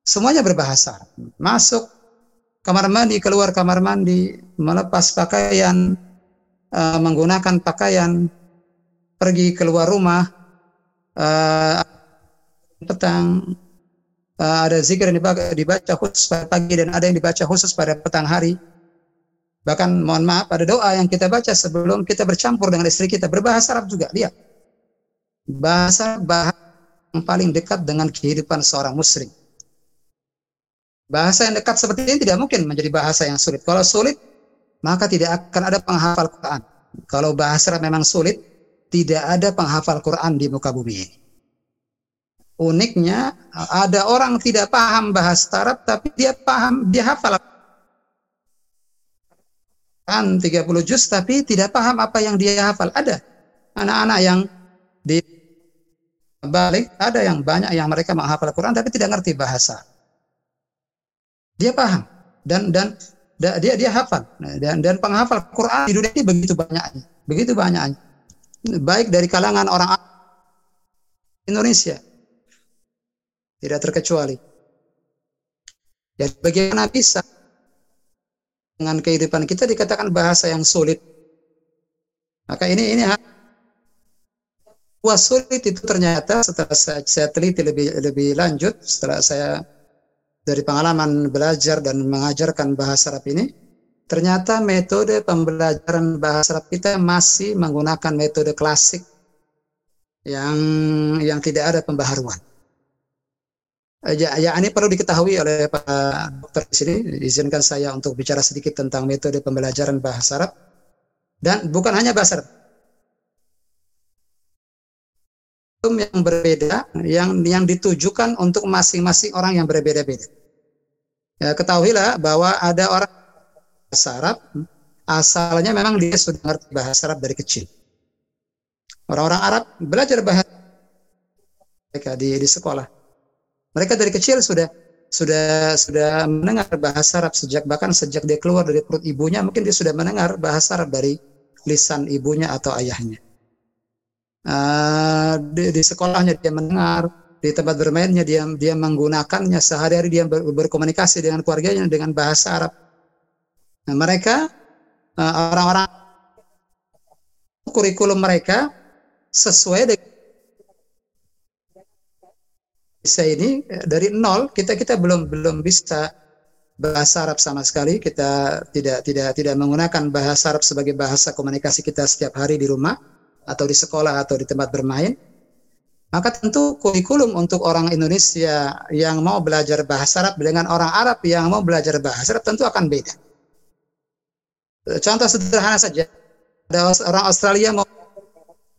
semuanya berbahasa. Masuk kamar mandi, keluar kamar mandi, melepas pakaian, uh, menggunakan pakaian, pergi keluar rumah, uh, petang uh, ada zikir yang dibaca khusus pada pagi dan ada yang dibaca khusus pada petang hari. Bahkan mohon maaf ada doa yang kita baca sebelum kita bercampur dengan istri kita berbahasa Arab juga. Lihat. Bahasa bahasa yang paling dekat dengan kehidupan seorang muslim. Bahasa yang dekat seperti ini tidak mungkin menjadi bahasa yang sulit. Kalau sulit, maka tidak akan ada penghafal Quran. Kalau bahasa Arab memang sulit, tidak ada penghafal Quran di muka bumi ini uniknya ada orang tidak paham bahasa Arab tapi dia paham dia hafal kan 30 juz tapi tidak paham apa yang dia hafal. Ada anak-anak yang di balik ada yang banyak yang mereka menghafal Quran tapi tidak ngerti bahasa. Dia paham. Dan dan dia dia hafal. Dan dan penghafal Quran di dunia ini begitu banyaknya. Begitu banyaknya. Baik dari kalangan orang Indonesia. Tidak terkecuali. Jadi bagaimana bisa dengan kehidupan kita dikatakan bahasa yang sulit? Maka ini ini Wah sulit itu ternyata setelah saya, saya teliti lebih lebih lanjut setelah saya dari pengalaman belajar dan mengajarkan bahasa Arab ini ternyata metode pembelajaran bahasa Arab kita masih menggunakan metode klasik yang yang tidak ada pembaharuan. Eh, ya, ya ini perlu diketahui oleh Pak Dokter di sini. Izinkan saya untuk bicara sedikit tentang metode pembelajaran bahasa Arab dan bukan hanya bahasa Arab. yang berbeda yang yang ditujukan untuk masing-masing orang yang berbeda-beda. Ya, ketahuilah bahwa ada orang bahasa Arab asalnya memang dia sudah mengerti bahasa Arab dari kecil. Orang-orang Arab belajar bahasa mereka di, di sekolah mereka dari kecil sudah sudah sudah mendengar bahasa Arab sejak bahkan sejak dia keluar dari perut ibunya mungkin dia sudah mendengar bahasa Arab dari lisan ibunya atau ayahnya. Uh, di, di sekolahnya dia mendengar di tempat bermainnya dia dia menggunakannya sehari-hari dia ber, berkomunikasi dengan keluarganya dengan bahasa Arab. Nah, mereka uh, orang-orang kurikulum mereka sesuai dengan bisa ini eh, dari nol kita kita belum belum bisa bahasa Arab sama sekali kita tidak tidak tidak menggunakan bahasa Arab sebagai bahasa komunikasi kita setiap hari di rumah atau di sekolah atau di tempat bermain maka tentu kurikulum untuk orang Indonesia yang mau belajar bahasa Arab dengan orang Arab yang mau belajar bahasa Arab tentu akan beda. Contoh sederhana saja, ada orang Australia mau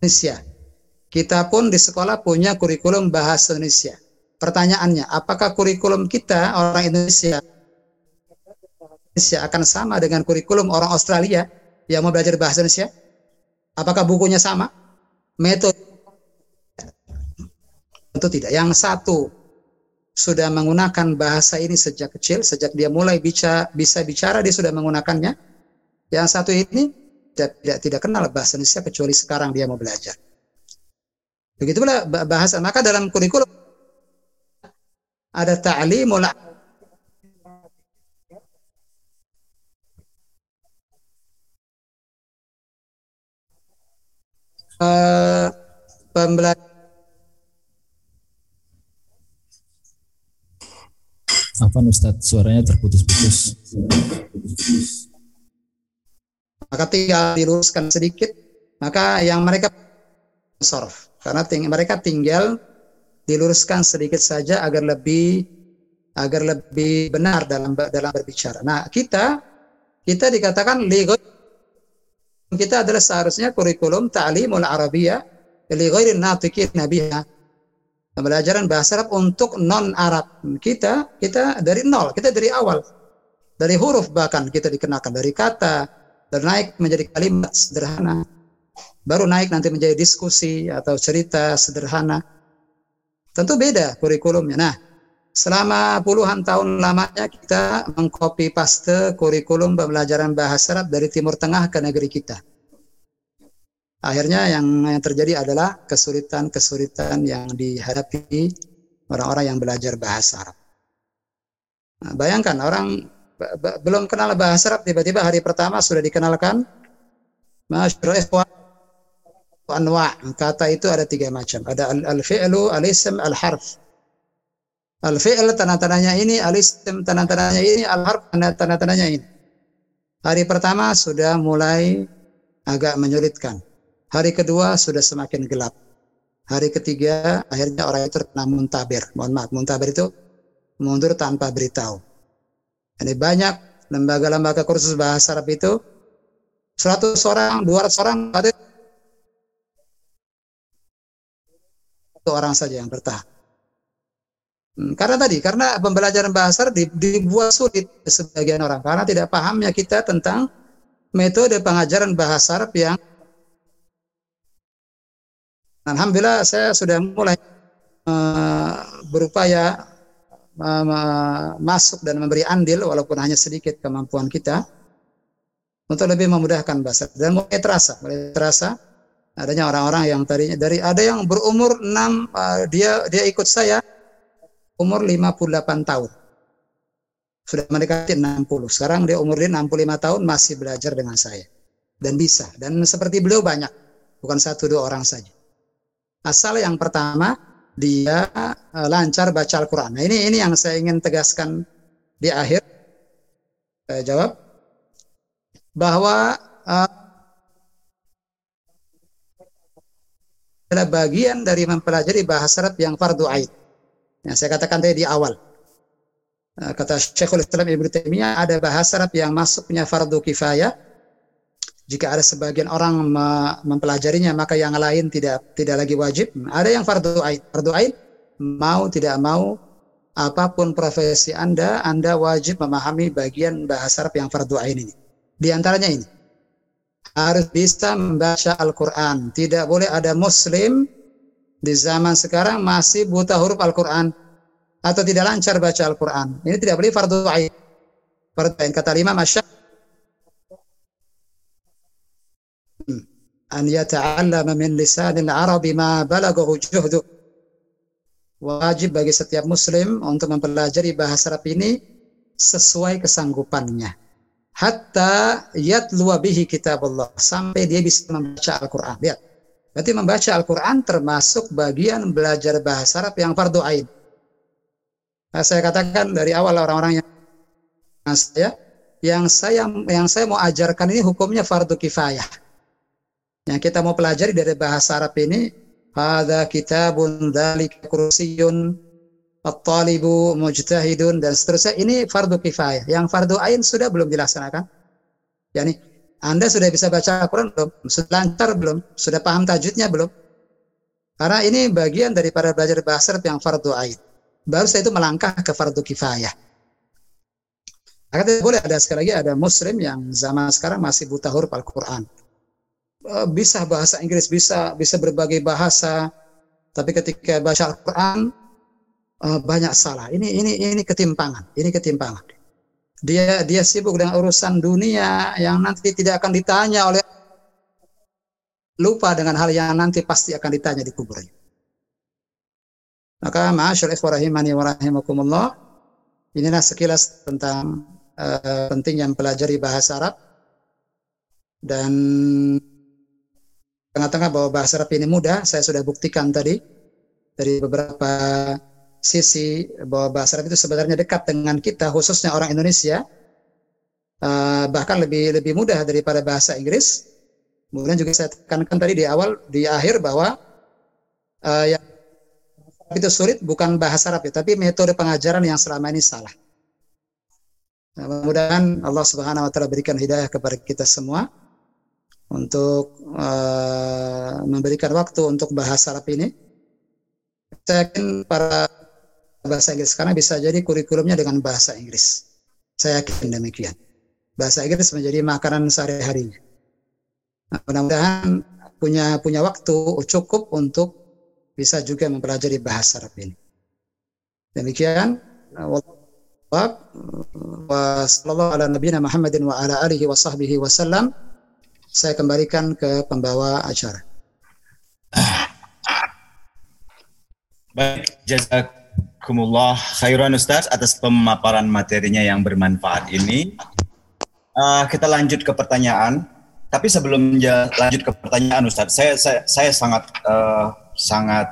Indonesia. Kita pun di sekolah punya kurikulum bahasa Indonesia. Pertanyaannya, apakah kurikulum kita orang Indonesia Indonesia akan sama dengan kurikulum orang Australia yang mau belajar bahasa Indonesia? Apakah bukunya sama? Metode Tentu tidak. Yang satu sudah menggunakan bahasa ini sejak kecil, sejak dia mulai bicara, bisa bicara dia sudah menggunakannya. Yang satu ini tidak, tidak, tidak kenal bahasa Indonesia kecuali sekarang dia mau belajar. Begitu pula bahasa. Maka dalam kurikulum ada ta'limul uh, pembelajaran Afan Ustadz, suaranya terputus-putus. Maka tinggal diluruskan sedikit, maka yang mereka sorf. Karena ting mereka tinggal diluruskan sedikit saja agar lebih agar lebih benar dalam dalam berbicara. Nah, kita kita dikatakan ligot kita adalah seharusnya kurikulum ta'limul arabiyah li ghairin natiqin nabiha pembelajaran bahasa Arab untuk non Arab. Kita kita dari nol, kita dari awal. Dari huruf bahkan kita dikenakan dari kata dan naik menjadi kalimat sederhana. Baru naik nanti menjadi diskusi atau cerita sederhana. Tentu beda kurikulumnya. Nah, selama puluhan tahun lamanya kita mengcopy paste kurikulum pembelajaran bahasa Arab dari Timur Tengah ke negeri kita. Akhirnya yang, yang terjadi adalah kesulitan-kesulitan yang dihadapi orang-orang yang belajar bahasa Arab. Nah, bayangkan orang belum kenal bahasa Arab tiba-tiba hari pertama sudah dikenalkan anwa kata itu ada tiga macam ada al-fi'lu al-ism al-harf al-fi'l tanda-tandanya ini al-ism tanda-tandanya ini al-harf tanda-tandanya ini hari pertama sudah mulai agak menyulitkan Hari kedua sudah semakin gelap. Hari ketiga akhirnya orang itu terkena muntabir. Mohon maaf, muntabir itu mundur tanpa beritahu. Ini banyak lembaga-lembaga kursus bahasa Arab itu 100 orang, 200 orang satu orang saja yang bertahan. Hmm, karena tadi, karena pembelajaran bahasa dibuat sulit sebagian orang karena tidak pahamnya kita tentang metode pengajaran bahasa Arab yang Alhamdulillah saya sudah mulai uh, berupaya uh, masuk dan memberi andil walaupun hanya sedikit kemampuan kita untuk lebih memudahkan bahasa dan mulai terasa mulai terasa adanya orang-orang yang tadinya dari ada yang berumur 6 uh, dia dia ikut saya umur 58 tahun. Sudah mendekati 60 sekarang dia umur dia 65 tahun masih belajar dengan saya. Dan bisa. Dan seperti beliau banyak bukan satu dua orang saja. Asal yang pertama dia uh, lancar baca Al-Quran. Nah ini ini yang saya ingin tegaskan di akhir. Saya jawab. Bahwa uh, adalah bagian dari mempelajari bahasa Arab yang fardu ain. Yang saya katakan tadi di awal. Uh, kata Syekhul Islam Ibnu Taimiyah ada bahasa Arab yang masuknya fardu kifayah jika ada sebagian orang mempelajarinya maka yang lain tidak tidak lagi wajib. Ada yang fardu ain. Fardu ain mau tidak mau apa pun profesi Anda, Anda wajib memahami bagian bahasa Arab yang fardu ain ini. Di antaranya ini harus bisa membaca Al-Quran. Tidak boleh ada Muslim di zaman sekarang masih buta huruf Al-Quran atau tidak lancar baca Al-Quran. Ini tidak boleh fardu ain. Fardu ain kata lima masya hmm. an yata'allama min lisanil arabi ma balagahu juhdu. Wajib bagi setiap muslim untuk mempelajari bahasa Arab ini sesuai kesanggupannya. Hatta yatluwa bihi kitab Allah. Sampai dia bisa membaca Al-Quran. Lihat. Berarti membaca Al-Quran termasuk bagian belajar bahasa Arab yang fardu ain. Nah, saya katakan dari awal orang-orang yang saya yang saya yang saya mau ajarkan ini hukumnya fardu kifayah. Yang kita mau pelajari dari bahasa Arab ini hadza kitabun dzalika kursiyun at-talibu mujtahidun dan seterusnya ini fardu kifayah. Yang fardu ain sudah belum dilaksanakan. Yani Anda sudah bisa baca Al-Quran belum? Sudah lancar belum? Sudah paham tajwidnya belum? Karena ini bagian daripada belajar bahasa yang fardu ain. Baru saya itu melangkah ke fardu kifayah. Akan boleh ada sekali lagi ada muslim yang zaman sekarang masih buta huruf Al-Quran. Eh, bisa bahasa Inggris, bisa bisa berbagai bahasa, tapi ketika baca Al-Quran uh, banyak salah. Ini ini ini ketimpangan, ini ketimpangan. Dia dia sibuk dengan urusan dunia yang nanti tidak akan ditanya oleh lupa dengan hal yang nanti pasti akan ditanya di kuburnya. Maka ma'asyur rahimani wa rahimakumullah. Inilah sekilas tentang uh, pentingnya mempelajari bahasa Arab dan tengah-tengah bahwa bahasa Arab ini mudah. Saya sudah buktikan tadi dari beberapa sisi bahwa bahasa Arab itu sebenarnya dekat dengan kita khususnya orang Indonesia. Uh, bahkan lebih lebih mudah daripada bahasa Inggris. Kemudian juga saya tekankan tadi di awal di akhir bahwa uh, yang itu sulit bukan bahasa Arab ya, tapi metode pengajaran yang selama ini salah. Nah, mudah-mudahan Allah Subhanahu Wa Taala berikan hidayah kepada kita semua untuk uh, memberikan waktu untuk bahasa Arab ini. Saya yakin para bahasa Inggris karena bisa jadi kurikulumnya dengan bahasa Inggris. Saya yakin demikian. Bahasa Inggris menjadi makanan sehari-harinya. Nah, mudah-mudahan punya punya waktu cukup untuk bisa juga mempelajari bahasa Arab ini. Demikian. Wa sallallahu ala nabiyina Muhammadin. Saya kembalikan ke pembawa acara. Baik, jazak Jazakumullah khairan Ustaz atas pemaparan materinya yang bermanfaat ini. Uh, kita lanjut ke pertanyaan. Tapi sebelum lanjut ke pertanyaan Ustaz, saya saya, saya sangat uh, sangat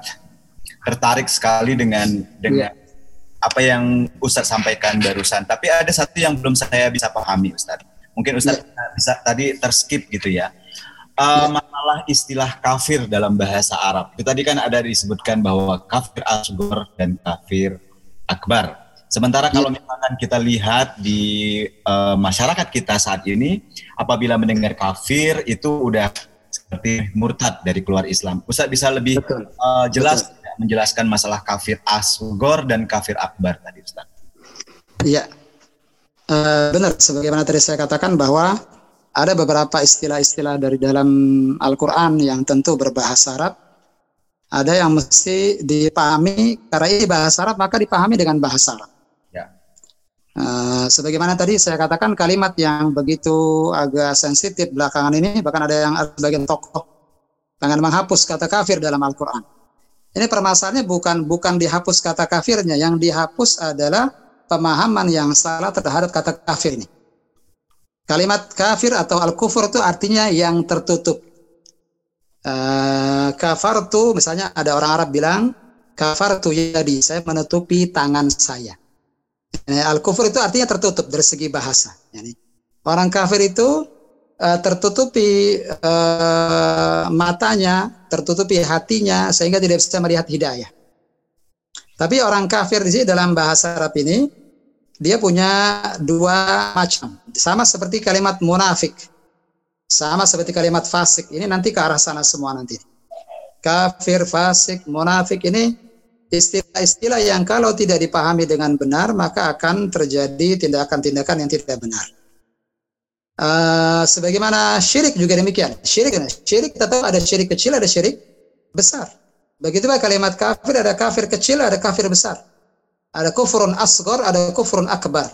tertarik sekali dengan dengan yeah. apa yang Ustaz sampaikan barusan. Tapi ada satu yang belum saya bisa pahami Ustaz. Mungkin Ustaz yeah. bisa tadi terskip gitu ya uh, masalah istilah kafir dalam bahasa Arab. Itu tadi kan ada disebutkan bahwa kafir asgor dan kafir akbar. Sementara kalau misalkan kita lihat di uh, masyarakat kita saat ini, apabila mendengar kafir itu udah seperti murtad dari keluar Islam. Ustaz bisa lebih Uh, jelas Betul. menjelaskan masalah kafir asgor dan kafir akbar tadi Ustaz. Iya. Uh, benar sebagaimana tadi saya katakan bahwa ada beberapa istilah-istilah dari dalam Al-Quran yang tentu berbahasa Arab. Ada yang mesti dipahami, karena ini bahasa Arab, maka dipahami dengan bahasa Arab. Ya. Uh, sebagaimana tadi saya katakan kalimat yang begitu agak sensitif belakangan ini, bahkan ada yang sebagian tokoh dengan menghapus kata kafir dalam Al-Quran. Ini permasalahannya bukan bukan dihapus kata kafirnya, yang dihapus adalah pemahaman yang salah terhadap kata kafir ini. Kalimat kafir atau al-kufur itu artinya yang tertutup. Uh, kafartu misalnya ada orang Arab bilang kafartu yadi, saya menutupi tangan saya. Al-kufur itu artinya tertutup dari segi bahasa. Yani, orang kafir itu uh, tertutupi uh, matanya, tertutupi hatinya sehingga tidak bisa melihat hidayah. Tapi orang kafir di sini dalam bahasa Arab ini dia punya dua macam. Sama seperti kalimat munafik. Sama seperti kalimat fasik. Ini nanti ke arah sana semua nanti. Kafir, fasik, munafik ini istilah-istilah yang kalau tidak dipahami dengan benar maka akan terjadi tindakan-tindakan yang tidak benar. Uh, sebagaimana syirik juga demikian. Syirik, syirik tahu ada syirik kecil, ada syirik besar. Begitu kalimat kafir, ada kafir kecil, ada kafir besar. Ada kufurun asgor, ada kufurun akbar.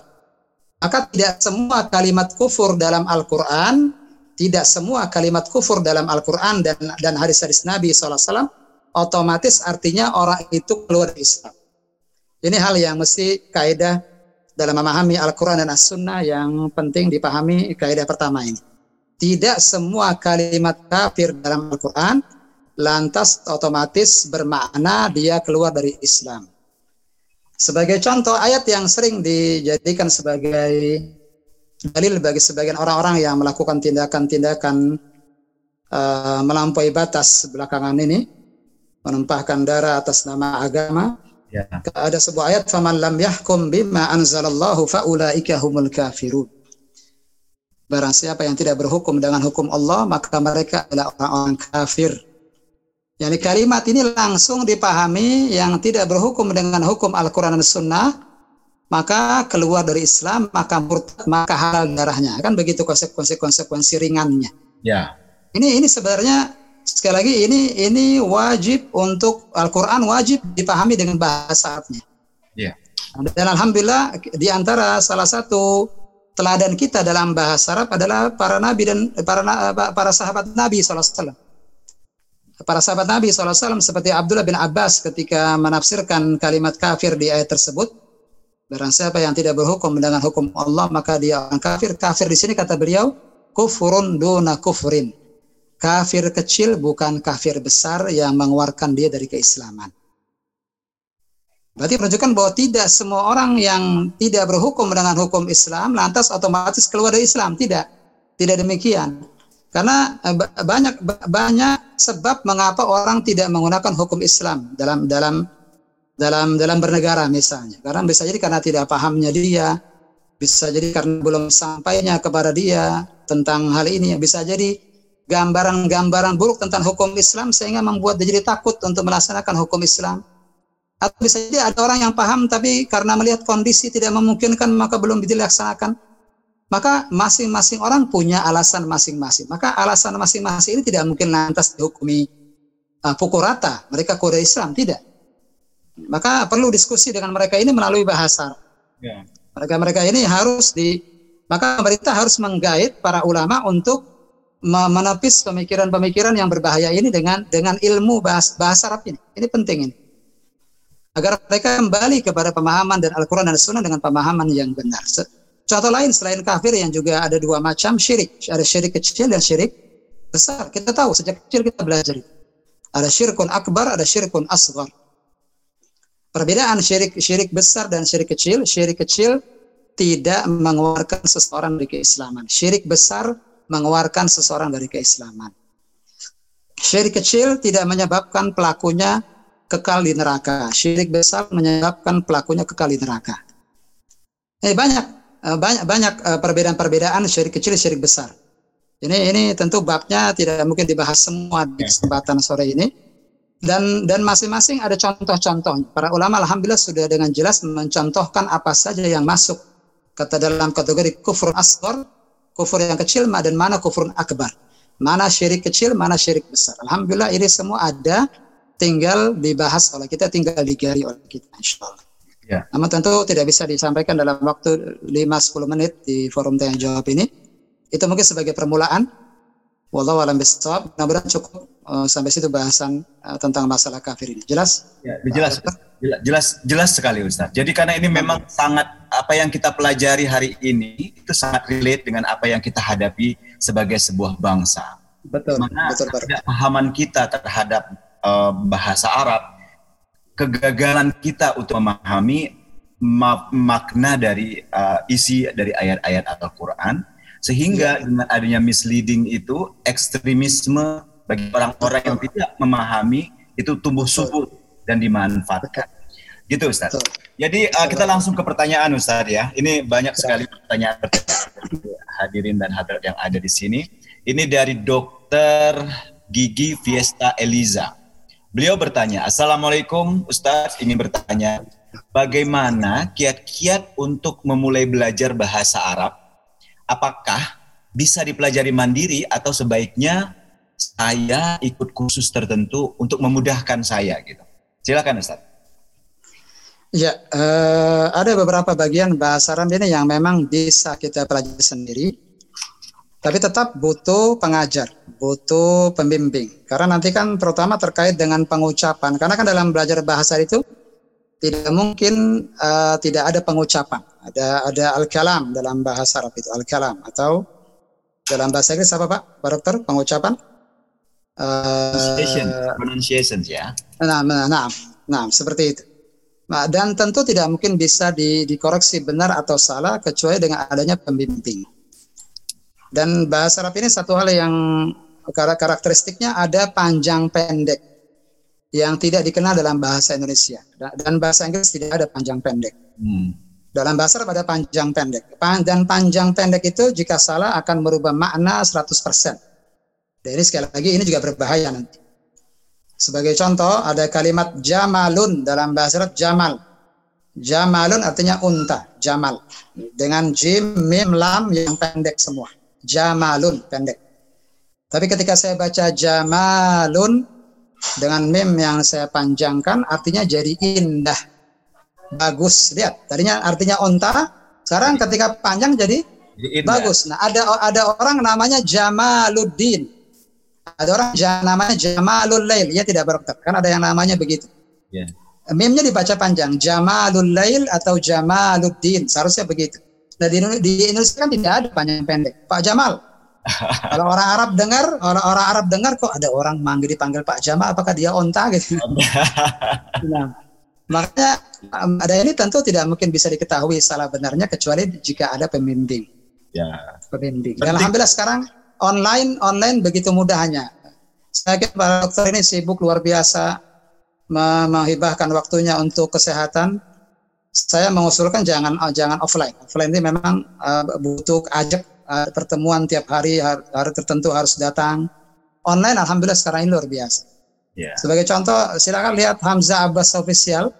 Maka tidak semua kalimat kufur dalam Al-Quran, tidak semua kalimat kufur dalam Al-Quran dan dan hadis-hadis Nabi SAW otomatis artinya orang itu keluar dari Islam. Ini hal yang mesti kaidah dalam memahami Al-Quran dan As-Sunnah yang penting dipahami kaidah pertama ini. Tidak semua kalimat kafir dalam Al-Quran lantas otomatis bermakna dia keluar dari Islam. Sebagai contoh ayat yang sering dijadikan sebagai dalil bagi sebagian orang-orang yang melakukan tindakan-tindakan uh, melampaui batas belakangan ini, menumpahkan darah atas nama agama. Ya. Ada sebuah ayat faman lam yahkum bima anzalallahu faulaika humul kafirun. Barang siapa yang tidak berhukum dengan hukum Allah, maka mereka adalah orang-orang kafir. Yani kalimat ini langsung dipahami yang tidak berhukum dengan hukum Al-Quran dan Sunnah, maka keluar dari Islam, maka murtad, maka halal darahnya. Kan begitu konsekuensi-konsekuensi ringannya. Ya. Ini ini sebenarnya sekali lagi ini ini wajib untuk Al-Quran wajib dipahami dengan bahasa Arabnya. Ya. Dan alhamdulillah di antara salah satu teladan kita dalam bahasa Arab adalah para nabi dan para para sahabat Nabi SAW. Para sahabat Nabi SAW seperti Abdullah bin Abbas ketika menafsirkan kalimat kafir di ayat tersebut, barang siapa yang tidak berhukum dengan hukum Allah maka dia orang kafir. Kafir di sini kata beliau kufurun duna kufrin. Kafir kecil bukan kafir besar yang mengeluarkan dia dari keislaman. Berarti menunjukkan bahwa tidak semua orang yang tidak berhukum dengan hukum Islam lantas otomatis keluar dari Islam. Tidak. Tidak demikian. Karena eh, banyak banyak sebab mengapa orang tidak menggunakan hukum Islam dalam dalam dalam dalam bernegara misalnya. Karena bisa jadi karena tidak pahamnya dia, bisa jadi karena belum sampainya kepada dia tentang hal ini, bisa jadi gambaran-gambaran buruk tentang hukum Islam sehingga membuat dia jadi takut untuk melaksanakan hukum Islam. Atau bisa jadi ada orang yang paham tapi karena melihat kondisi tidak memungkinkan maka belum dilaksanakan maka masing-masing orang punya alasan masing-masing. Maka alasan masing-masing ini tidak mungkin lantas dihukumi uh, pukul rata. Mereka kode Islam tidak. Maka perlu diskusi dengan mereka ini melalui bahasa. Ya. Mereka-mereka ini harus di maka pemerintah harus menggait para ulama untuk menepis pemikiran-pemikiran yang berbahaya ini dengan dengan ilmu bahasa, bahasa Arab ini. Ini penting ini. Agar mereka kembali kepada pemahaman dan Al-Quran dan Sunnah dengan pemahaman yang benar. Contoh lain selain kafir yang juga ada dua macam syirik. Ada syirik kecil dan syirik besar. Kita tahu sejak kecil kita belajar. Ada syirkun akbar, ada syirkun asgar. Perbedaan syirik syirik besar dan syirik kecil. Syirik kecil tidak mengeluarkan seseorang dari keislaman. Syirik besar mengeluarkan seseorang dari keislaman. Syirik kecil tidak menyebabkan pelakunya kekal di neraka. Syirik besar menyebabkan pelakunya kekal di neraka. Eh, banyak banyak banyak eh, perbedaan-perbedaan syirik kecil syirik besar. Ini ini tentu babnya tidak mungkin dibahas semua di kesempatan sore ini. Dan dan masing-masing ada contoh-contoh. Para ulama alhamdulillah sudah dengan jelas mencontohkan apa saja yang masuk kata dalam kategori kufur asghar, kufur yang kecil dan mana kufur akbar. Mana syirik kecil, mana syirik besar. Alhamdulillah ini semua ada tinggal dibahas oleh kita, tinggal digali oleh kita insyaallah. Ya. Namun tentu tidak bisa disampaikan dalam waktu 5-10 menit di forum tanya jawab ini. Itu mungkin sebagai permulaan. Wallahu alam bisawab. Mudah-mudahan cukup uh, sampai situ bahasan uh, tentang masalah kafir ini. Jelas? Ya, jelas. Uh, jelas jelas sekali Ustaz. Jadi karena ini memang sangat apa yang kita pelajari hari ini itu sangat relate dengan apa yang kita hadapi sebagai sebuah bangsa. Betul. Mana betul, betul. pahaman kita terhadap uh, bahasa Arab kegagalan kita untuk memahami makna dari uh, isi dari ayat-ayat Al-Quran sehingga ya. dengan adanya misleading itu ekstremisme bagi orang-orang yang tidak memahami itu tumbuh subur dan dimanfaatkan. Gitu Ustaz. Jadi uh, kita langsung ke pertanyaan Ustaz ya. Ini banyak sekali pertanyaan, hadirin dan hadirat yang ada di sini. Ini dari Dokter Gigi Fiesta Eliza. Beliau bertanya, Assalamualaikum Ustaz, ingin bertanya, bagaimana kiat-kiat untuk memulai belajar bahasa Arab? Apakah bisa dipelajari mandiri atau sebaiknya saya ikut kursus tertentu untuk memudahkan saya gitu? Silakan Ustaz. Ya, uh, ada beberapa bagian bahasa Arab ini yang memang bisa kita pelajari sendiri. Tapi tetap butuh pengajar, butuh pembimbing. Karena nanti kan terutama terkait dengan pengucapan. Karena kan dalam belajar bahasa itu tidak mungkin uh, tidak ada pengucapan. Ada ada al-kalam dalam bahasa Arab itu al-kalam atau dalam bahasa Inggris apa Pak? Pak Dokter pengucapan? Pronunciation, pronunciation ya. Nah, nah, nah, nah, seperti itu. Nah, dan tentu tidak mungkin bisa di, dikoreksi benar atau salah kecuali dengan adanya pembimbing. Dan bahasa Arab ini satu hal yang karakteristiknya ada panjang pendek yang tidak dikenal dalam bahasa Indonesia dan bahasa Inggris tidak ada panjang pendek. Hmm. Dalam bahasa Arab ada panjang pendek. Dan panjang pendek itu jika salah akan merubah makna 100%. Jadi sekali lagi ini juga berbahaya nanti. Sebagai contoh ada kalimat jamalun dalam bahasa Arab jamal. Jamalun artinya unta, jamal. Dengan jim, mim, lam yang pendek semua. Jamalun pendek. Tapi ketika saya baca Jamalun dengan mim yang saya panjangkan artinya jadi indah. Bagus. Lihat, tadinya artinya onta, sekarang ketika panjang jadi bagus. Nah, ada ada orang namanya Jamaluddin. Ada orang namanya Jamalul Lail, ia tidak beroktat. Kan ada yang namanya begitu. Yeah. Mimnya dibaca panjang, Jamalul Lail atau Jamaluddin, seharusnya begitu. Nah di, di Indonesia kan tidak ada panjang pendek. Pak Jamal. Kalau orang Arab dengar, orang orang Arab dengar kok ada orang manggil dipanggil Pak Jamal, apakah dia onta gitu? nah, makanya ada ini tentu tidak mungkin bisa diketahui salah benarnya kecuali jika ada pembimbing. Ya. Pembimbing. Dan alhamdulillah sekarang online online begitu mudahnya. Saya kira para dokter ini sibuk luar biasa menghibahkan waktunya untuk kesehatan saya mengusulkan jangan uh, jangan offline. Offline ini memang uh, butuh ajak uh, pertemuan tiap hari, hari, hari tertentu harus datang. Online alhamdulillah sekarang ini luar biasa. Yeah. Sebagai contoh, silakan lihat Hamzah Abbas official.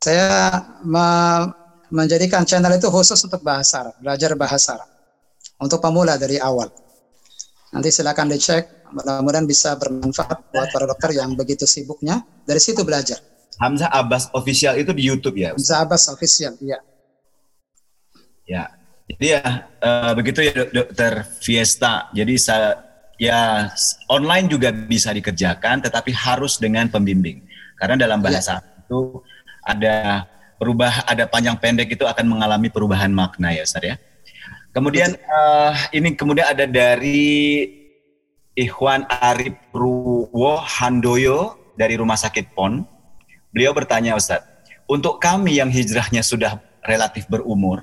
Saya me menjadikan channel itu khusus untuk bahasa Arab, belajar bahasa Arab. Untuk pemula dari awal. Nanti silakan dicek, mudah-mudahan bisa bermanfaat buat para dokter yang begitu sibuknya. Dari situ belajar. Hamzah Abbas official itu di YouTube ya? Hamzah Abbas official, iya. Ya. Jadi ya uh, begitu ya Dokter Fiesta. Jadi saya ya online juga bisa dikerjakan tetapi harus dengan pembimbing. Karena dalam iya. bahasa ya. itu ada berubah ada panjang pendek itu akan mengalami perubahan makna ya Ustaz ya. Kemudian uh, ini kemudian ada dari Ikhwan Arif Ruwo Handoyo dari Rumah Sakit PON. Beliau bertanya Ustadz, untuk kami yang hijrahnya sudah relatif berumur,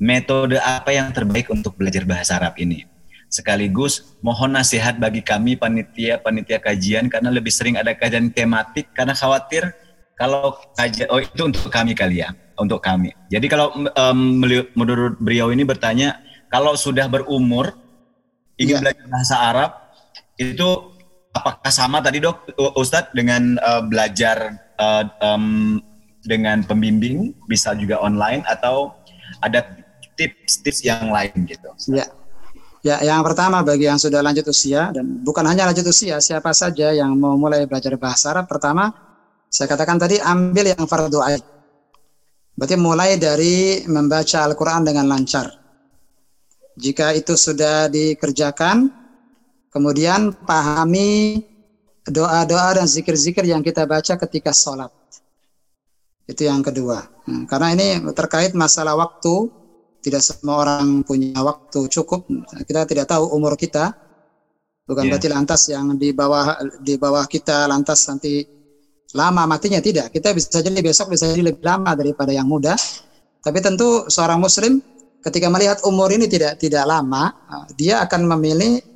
metode apa yang terbaik untuk belajar bahasa Arab ini? Sekaligus mohon nasihat bagi kami panitia-panitia kajian karena lebih sering ada kajian tematik karena khawatir kalau kajian oh itu untuk kami kali ya, untuk kami. Jadi kalau um, menurut beliau ini bertanya kalau sudah berumur ingin ya. belajar bahasa Arab itu apakah sama tadi dok Ustadz dengan uh, belajar uh, um, dengan pembimbing bisa juga online atau ada tips-tips yang lain gitu? Ya, ya yang pertama bagi yang sudah lanjut usia dan bukan hanya lanjut usia, siapa saja yang mau mulai belajar bahasa Arab, pertama saya katakan tadi ambil yang fardu ain. Berarti mulai dari membaca Al-Quran dengan lancar. Jika itu sudah dikerjakan, kemudian pahami doa-doa dan zikir-zikir yang kita baca ketika sholat. Itu yang kedua. Hmm, karena ini terkait masalah waktu, tidak semua orang punya waktu cukup. Kita tidak tahu umur kita. Bukan yeah. berarti lantas yang di bawah di bawah kita lantas nanti lama matinya tidak. Kita bisa jadi besok bisa jadi lebih lama daripada yang muda. Tapi tentu seorang muslim ketika melihat umur ini tidak tidak lama, dia akan memilih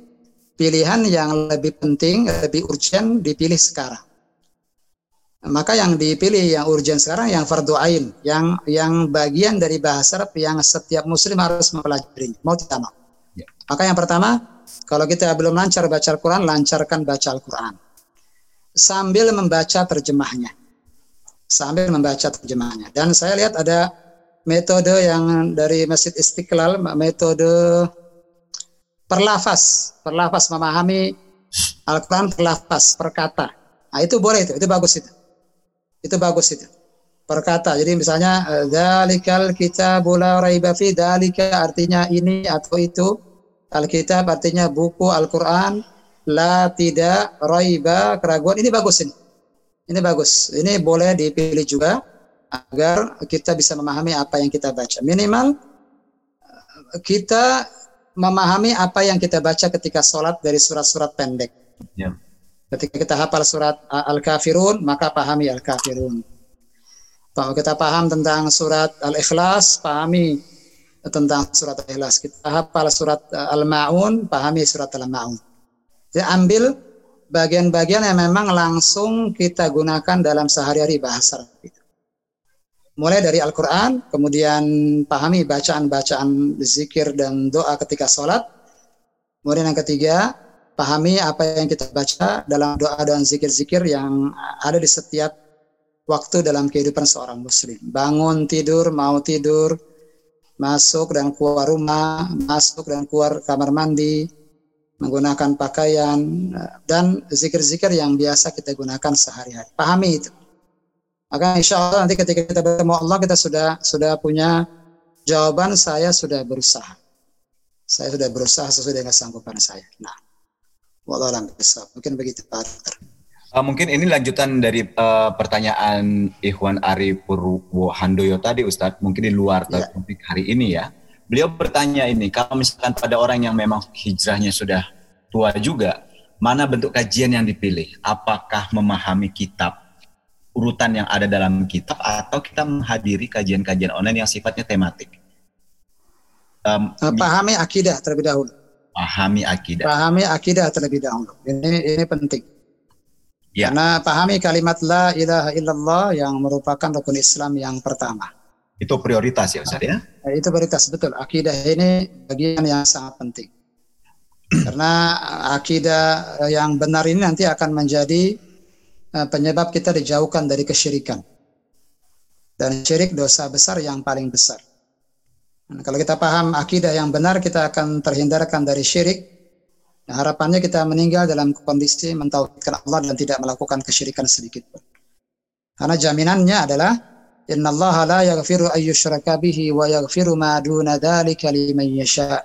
pilihan yang lebih penting, lebih urgent dipilih sekarang. Maka yang dipilih yang urgent sekarang yang fardu ain, yang yang bagian dari bahasa Arab yang setiap muslim harus mempelajari, mau tidak mau. Ya. Maka yang pertama, kalau kita belum lancar baca Al-Quran, lancarkan baca Al-Quran. Sambil membaca terjemahnya. Sambil membaca terjemahnya. Dan saya lihat ada metode yang dari Masjid Istiqlal, metode perlafaz, perlafaz memahami Al-Quran perlafaz, perkata. Nah, itu boleh itu, itu bagus itu. Itu bagus itu. Perkata. Jadi misalnya dalikal kita bola raiba fi dalika artinya ini atau itu Alkitab artinya buku Al-Quran. La tidak raiba keraguan. Ini bagus ini. Ini bagus. Ini boleh dipilih juga agar kita bisa memahami apa yang kita baca. Minimal kita memahami apa yang kita baca ketika sholat dari surat-surat pendek. Ya. Ketika kita hafal surat Al-Kafirun, maka pahami Al-Kafirun. Kalau kita paham tentang surat Al-Ikhlas, pahami tentang surat Al-Ikhlas. Kita hafal surat Al-Ma'un, pahami surat Al-Ma'un. Jadi ambil bagian-bagian yang memang langsung kita gunakan dalam sehari-hari bahasa kita. Mulai dari Al-Quran, kemudian pahami bacaan-bacaan zikir dan doa ketika sholat. Kemudian yang ketiga, pahami apa yang kita baca dalam doa dan zikir-zikir yang ada di setiap waktu dalam kehidupan seorang muslim. Bangun tidur, mau tidur, masuk dan keluar rumah, masuk dan keluar kamar mandi, menggunakan pakaian, dan zikir-zikir yang biasa kita gunakan sehari-hari. Pahami itu. Maka insya Allah nanti ketika kita bertemu Allah kita sudah sudah punya jawaban saya sudah berusaha. Saya sudah berusaha sesuai dengan sanggupan saya. Nah, wallah Mungkin begitu Pak Dokter. Uh, mungkin ini lanjutan dari uh, pertanyaan Ikhwan Ari Purwo Handoyo tadi Ustadz, mungkin di luar yeah. topik hari ini ya. Beliau bertanya ini, kalau misalkan pada orang yang memang hijrahnya sudah tua juga, mana bentuk kajian yang dipilih? Apakah memahami kitab, urutan yang ada dalam kitab, atau kita menghadiri kajian-kajian online yang sifatnya tematik? Um, pahami akidah terlebih dahulu. Pahami akidah. Pahami akidah terlebih dahulu. Ini ini penting. Ya. Karena pahami kalimat la ilaha illallah yang merupakan rukun Islam yang pertama. Itu prioritas ya Ustaz ya? Nah, itu prioritas betul. Akidah ini bagian yang sangat penting. Karena akidah yang benar ini nanti akan menjadi eh, penyebab kita dijauhkan dari kesyirikan. Dan syirik dosa besar yang paling besar. Nah, kalau kita paham akidah yang benar, kita akan terhindarkan dari syirik Nah, harapannya kita meninggal dalam kondisi mentauhidkan Allah dan tidak melakukan kesyirikan sedikit pun. Karena jaminannya adalah Inna Allah la yaghfiru ayyushraka bihi wa yaghfiru ma duna dzalika liman yasha.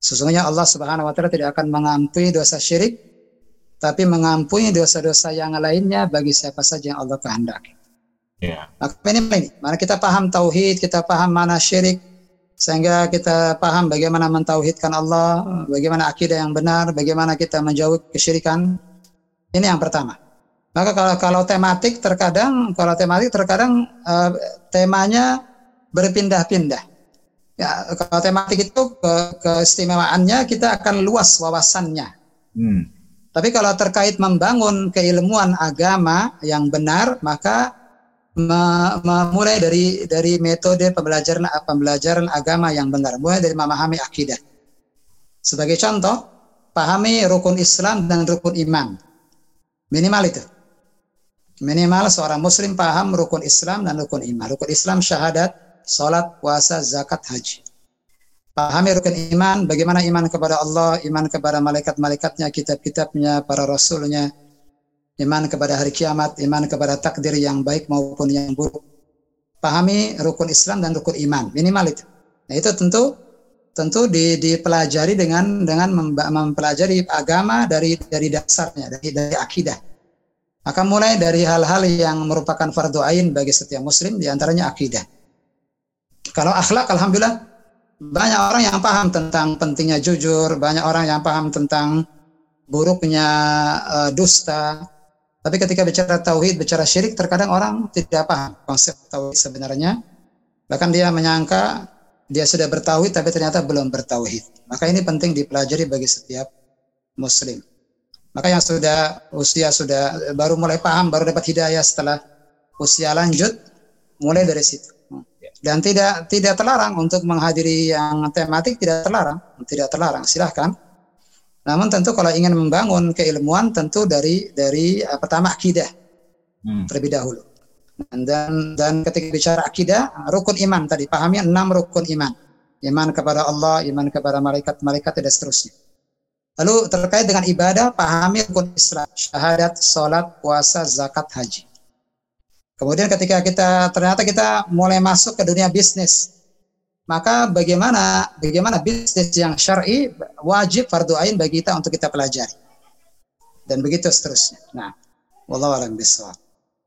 Sesungguhnya Allah Subhanahu wa taala tidak akan mengampuni dosa syirik tapi mengampuni dosa-dosa yang lainnya bagi siapa saja yang Allah kehendaki. Maka ini, ini, mana kita paham tauhid, kita paham mana syirik, sehingga kita paham bagaimana mentauhidkan Allah, bagaimana akidah yang benar, bagaimana kita menjauh kesyirikan. Ini yang pertama. Maka kalau kalau tematik terkadang kalau tematik terkadang uh, temanya berpindah-pindah. Ya, kalau tematik itu ke, keistimewaannya kita akan luas wawasannya. Hmm. Tapi kalau terkait membangun keilmuan agama yang benar, maka memulai dari dari metode pembelajaran pembelajaran agama yang benar, mulai dari memahami akidah. Sebagai contoh, pahami rukun Islam dan rukun iman. Minimal itu. Minimal seorang muslim paham rukun Islam dan rukun iman. Rukun Islam syahadat, salat, puasa, zakat, haji. Pahami rukun iman, bagaimana iman kepada Allah, iman kepada malaikat-malaikatnya, kitab-kitabnya, para rasulnya, iman kepada hari kiamat, iman kepada takdir yang baik maupun yang buruk. Pahami rukun Islam dan rukun iman, minimal itu. Nah, itu tentu tentu di, dipelajari dengan dengan mempelajari agama dari dari dasarnya, dari dari akidah. Maka mulai dari hal-hal yang merupakan fardu ain bagi setiap muslim di antaranya akidah. Kalau akhlak alhamdulillah banyak orang yang paham tentang pentingnya jujur, banyak orang yang paham tentang buruknya uh, dusta, tapi ketika bicara tauhid, bicara syirik, terkadang orang tidak paham konsep tauhid sebenarnya. Bahkan dia menyangka dia sudah bertauhid, tapi ternyata belum bertauhid. Maka ini penting dipelajari bagi setiap muslim. Maka yang sudah usia sudah baru mulai paham, baru dapat hidayah setelah usia lanjut, mulai dari situ. Dan tidak tidak terlarang untuk menghadiri yang tematik tidak terlarang, tidak terlarang. Silahkan namun tentu kalau ingin membangun keilmuan tentu dari dari uh, pertama akidah hmm. terlebih dahulu. Dan dan ketika bicara akidah, rukun iman tadi pahamnya enam rukun iman. Iman kepada Allah, iman kepada malaikat-malaikat dan seterusnya. Lalu terkait dengan ibadah, pahami rukun Islam, syahadat, salat, puasa, zakat, haji. Kemudian ketika kita ternyata kita mulai masuk ke dunia bisnis, maka bagaimana bagaimana bisnis yang syar'i wajib fardu ain bagi kita untuk kita pelajari. Dan begitu seterusnya. Nah, wallahu a'lam bishawab.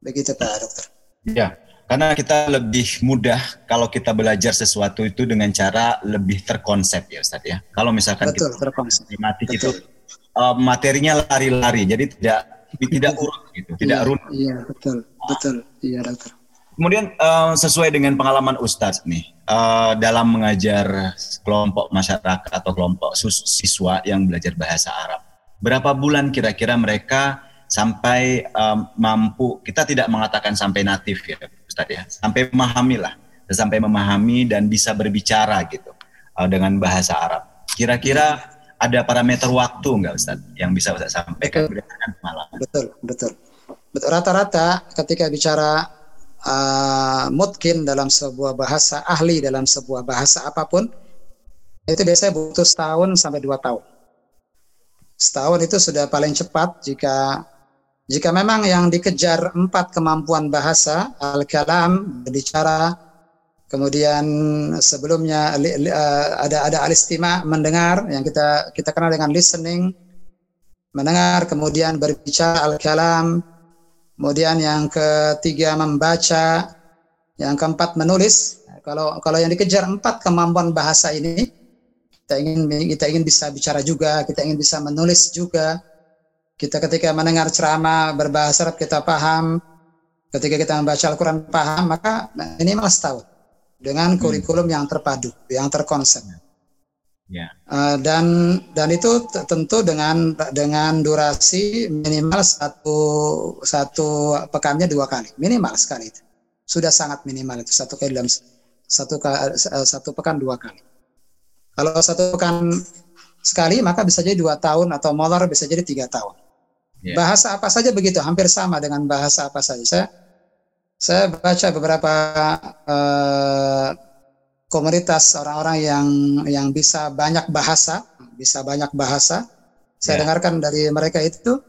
Begitu Pak Dokter. Ya, karena kita lebih mudah kalau kita belajar sesuatu itu dengan cara lebih terkonsep ya Ustaz ya. Kalau misalkan Betul, kita terkonsep. matematik Betul. itu uh, materinya lari-lari, jadi tidak tidak urut gitu, tidak iya, runut. Iya, betul. Betul. Iya, Dokter. Kemudian eh, sesuai dengan pengalaman Ustadz nih eh, dalam mengajar kelompok masyarakat atau kelompok siswa yang belajar bahasa Arab, berapa bulan kira-kira mereka sampai eh, mampu? Kita tidak mengatakan sampai natif ya, Ustadz ya, sampai memahami lah, sampai memahami dan bisa berbicara gitu eh, dengan bahasa Arab. Kira-kira ada parameter waktu nggak Ustadz yang bisa Ustadz sampaikan? Betul, betul. Betul. Rata-rata ketika bicara uh, mungkin dalam sebuah bahasa ahli dalam sebuah bahasa apa pun itu biasanya butuh setahun sampai dua tahun. Setahun itu sudah paling cepat jika jika memang yang dikejar empat kemampuan bahasa al-kalam berbicara kemudian sebelumnya uh, ada ada alistima mendengar yang kita kita kenal dengan listening mendengar kemudian berbicara al-kalam kemudian yang ketiga membaca. Yang keempat menulis. Kalau kalau yang dikejar empat kemampuan bahasa ini kita ingin kita ingin bisa bicara juga kita ingin bisa menulis juga. Kita ketika mendengar ceramah berbahasa Arab kita paham. Ketika kita membaca Al-Quran paham maka minimal setahun dengan kurikulum yang terpadu yang terkonsep Ya. Uh, dan dan itu tentu dengan dengan durasi minimal satu satu pekannya dua kali. Minimal sekali itu. Sudah sangat minimal itu. Satu kali dalam satu eh, satu pekan dua kali. Kalau satu pekan sekali maka bisa jadi dua tahun atau molor bisa jadi tiga tahun. Ya. bahasa apa saja begitu. Hampir sama dengan bahasa apa saja. Saya saya baca beberapa eh, komunitas orang-orang yang yang bisa banyak bahasa, bisa banyak bahasa. Saya Ya. dengarkan dari mereka itu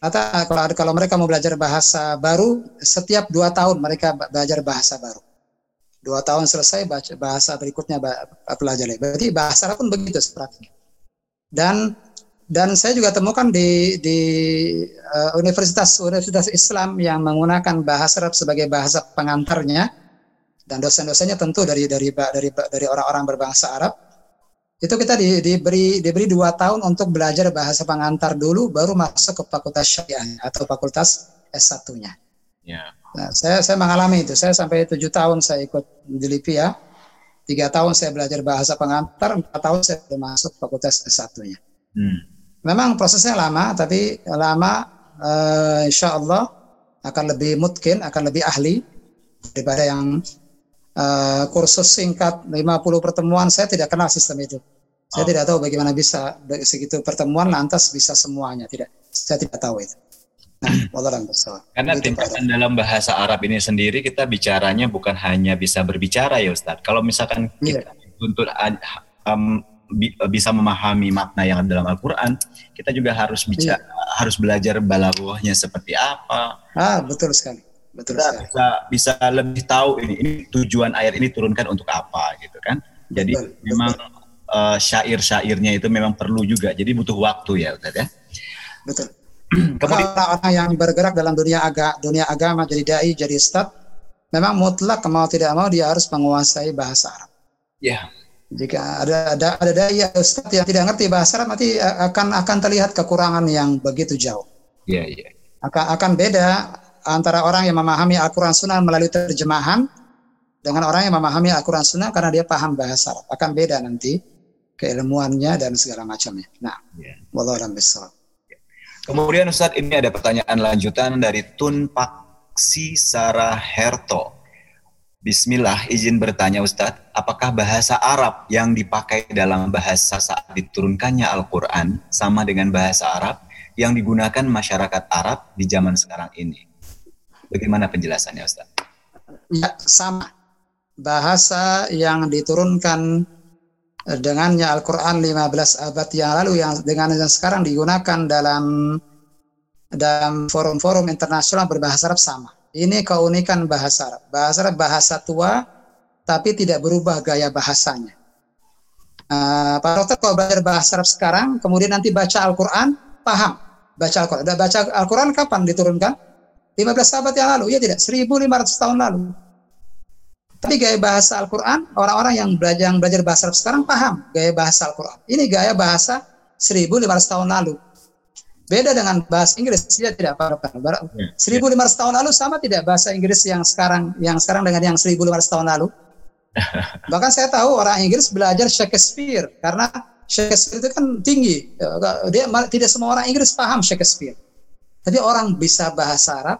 ternyata kalau kalau mereka mau belajar bahasa baru setiap dua tahun mereka belajar bahasa baru. Dua tahun selesai baca bahasa berikutnya pelajari. Berarti bahasa Arab pun begitu sepertinya. Dan dan saya juga temukan di di eh, universitas universitas Islam yang menggunakan bahasa Arab sebagai bahasa pengantarnya dan dosen-dosennya tentu dari dari dari dari orang-orang berbangsa Arab itu kita di, diberi diberi dua tahun untuk belajar bahasa pengantar dulu baru masuk ke fakultas syariah atau fakultas S1-nya. Ya. Nah, saya saya mengalami itu. Saya sampai tujuh tahun saya ikut di LIPIA. Tiga tahun saya belajar bahasa pengantar, empat tahun saya sudah masuk fakultas S1-nya. Hmm. Memang prosesnya lama, tapi lama eh, insya Allah akan lebih mungkin, akan lebih ahli daripada yang eh, kursus singkat 50 pertemuan. Saya tidak kenal sistem itu. Saya Oh. tidak tahu bagaimana bisa be- segitu pertemuan lantas bisa semuanya. Tidak, saya tidak tahu itu. Nah. Karena tingkatan dalam bahasa Arab ini sendiri kita bicaranya bukan hanya bisa berbicara ya Ustadz. Kalau misalkan Iya. kita untuk um, bi- bisa memahami makna yang ada dalam Al-Quran, kita juga harus bicara, harus belajar balaghahnya seperti apa. Ah, betul sekali. Betul Kita sekali. bisa bisa lebih tahu ini, ini tujuan ayat ini turunkan untuk apa gitu kan. Jadi Betul, memang uh, syair-syairnya itu memang perlu juga. Jadi butuh waktu ya Ustadz ya. Betul. Kemudian orang-orang yang bergerak dalam dunia aga, dunia agama jadi dai, jadi ustad, memang mutlak mau tidak mau dia harus menguasai bahasa Arab. ya Jika ada ada ada dai ustad yang tidak ngerti bahasa Arab, nanti akan akan terlihat kekurangan yang begitu jauh. Iya, iya. Akan akan beda antara orang yang memahami Al-Quran Sunnah melalui terjemahan dengan orang yang memahami Al-Quran Sunnah karena dia paham bahasa Arab. Akan beda nanti keilmuannya dan segala macamnya. Nah, Iya. wallahu a'lam bishawab. Kemudian Ustadz ini ada pertanyaan lanjutan dari Tun Paksi Sarah Herto. Bismillah, izin bertanya Ustadz, apakah bahasa Arab yang dipakai dalam bahasa saat diturunkannya Al-Quran sama dengan bahasa Arab yang digunakan masyarakat Arab di zaman sekarang ini? Bagaimana penjelasannya Ustadz? Ya, sama. Bahasa yang diturunkan eh, dengannya Al-Quran 15 abad yang lalu yang dengan yang sekarang digunakan dalam dalam forum-forum internasional berbahasa Arab sama. Ini keunikan bahasa Arab. Bahasa Arab bahasa tua tapi tidak berubah gaya bahasanya. Uh, Pak Dokter kalau belajar bahasa Arab sekarang, kemudian nanti baca Al-Quran, paham. Baca Al-Quran. Baca Al-Quran kapan diturunkan? 15 sahabat yang lalu, ya tidak? 1500 tahun lalu. Tapi gaya bahasa Al-Quran, orang-orang yang belajar, yang belajar bahasa Arab sekarang paham gaya bahasa Al-Quran. Ini gaya bahasa 1500 tahun lalu. Beda dengan bahasa Inggris, ya tidak apa-apa. 1500 tahun lalu sama tidak bahasa Inggris yang sekarang yang sekarang dengan yang 1500 tahun lalu? Bahkan saya tahu orang Inggris belajar Shakespeare karena Shakespeare itu kan tinggi. Dia tidak semua orang Inggris paham Shakespeare. Tapi orang bisa bahasa Arab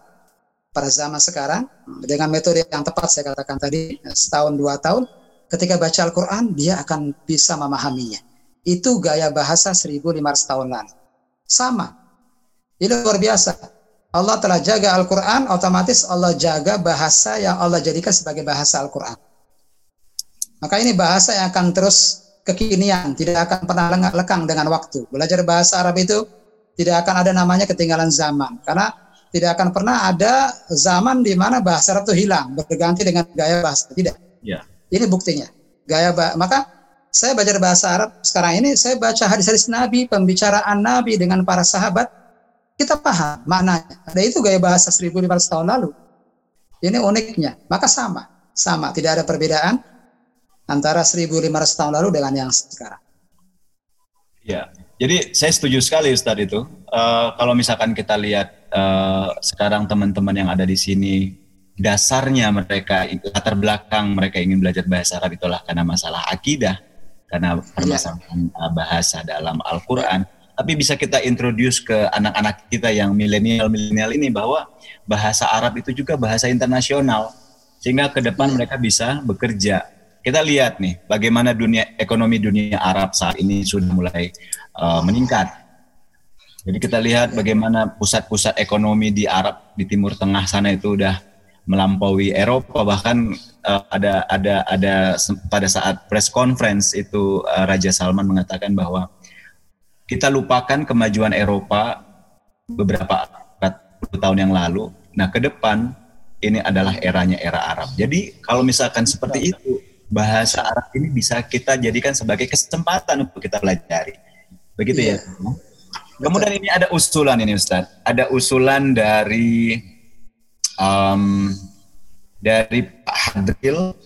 pada zaman sekarang dengan metode yang tepat saya katakan tadi setahun dua tahun ketika baca Al-Quran dia akan bisa memahaminya. Itu gaya bahasa 1500 tahun lalu. Sama. Ini luar biasa. Allah telah jaga Al-Quran, otomatis Allah jaga bahasa yang Allah jadikan sebagai bahasa Al-Quran. Maka ini bahasa yang akan terus kekinian, tidak akan pernah lekang dengan waktu. Belajar bahasa Arab itu tidak akan ada namanya ketinggalan zaman. Karena tidak akan pernah ada zaman di mana bahasa Arab itu hilang, berganti dengan gaya bahasa. Tidak. Ya. Ini buktinya. Gaya bah maka saya belajar bahasa Arab sekarang ini, saya baca hadis-hadis Nabi, pembicaraan Nabi dengan para sahabat, kita paham maknanya. Dan itu gaya bahasa 1500 tahun lalu. Ini uniknya. Maka sama, sama, tidak ada perbedaan antara 1500 tahun lalu dengan yang sekarang. Ya, jadi saya setuju sekali Ustadz itu. Uh, kalau misalkan kita lihat uh, sekarang teman-teman yang ada di sini, dasarnya mereka latar belakang mereka ingin belajar bahasa Arab itulah karena masalah akidah, karena permasalahan ya. bahasa dalam Al-Quran. Tapi bisa kita introduce ke anak-anak kita yang milenial-milenial ini bahwa bahasa Arab itu juga bahasa internasional sehingga ke depan mereka bisa bekerja. Kita lihat nih bagaimana dunia ekonomi dunia Arab saat ini sudah mulai uh, meningkat. Jadi kita lihat bagaimana pusat-pusat ekonomi di Arab di Timur Tengah sana itu udah melampaui Eropa bahkan uh, ada ada ada pada saat press conference itu uh, Raja Salman mengatakan bahwa kita lupakan kemajuan Eropa beberapa tahun yang lalu. Nah, ke depan ini adalah eranya era Arab. Jadi kalau misalkan seperti itu, bahasa Arab ini bisa kita jadikan sebagai kesempatan untuk kita pelajari. Begitu ya? iya. ya. Kemudian ini ada usulan ini Ustaz. Ada usulan dari um, dari Pak Hadril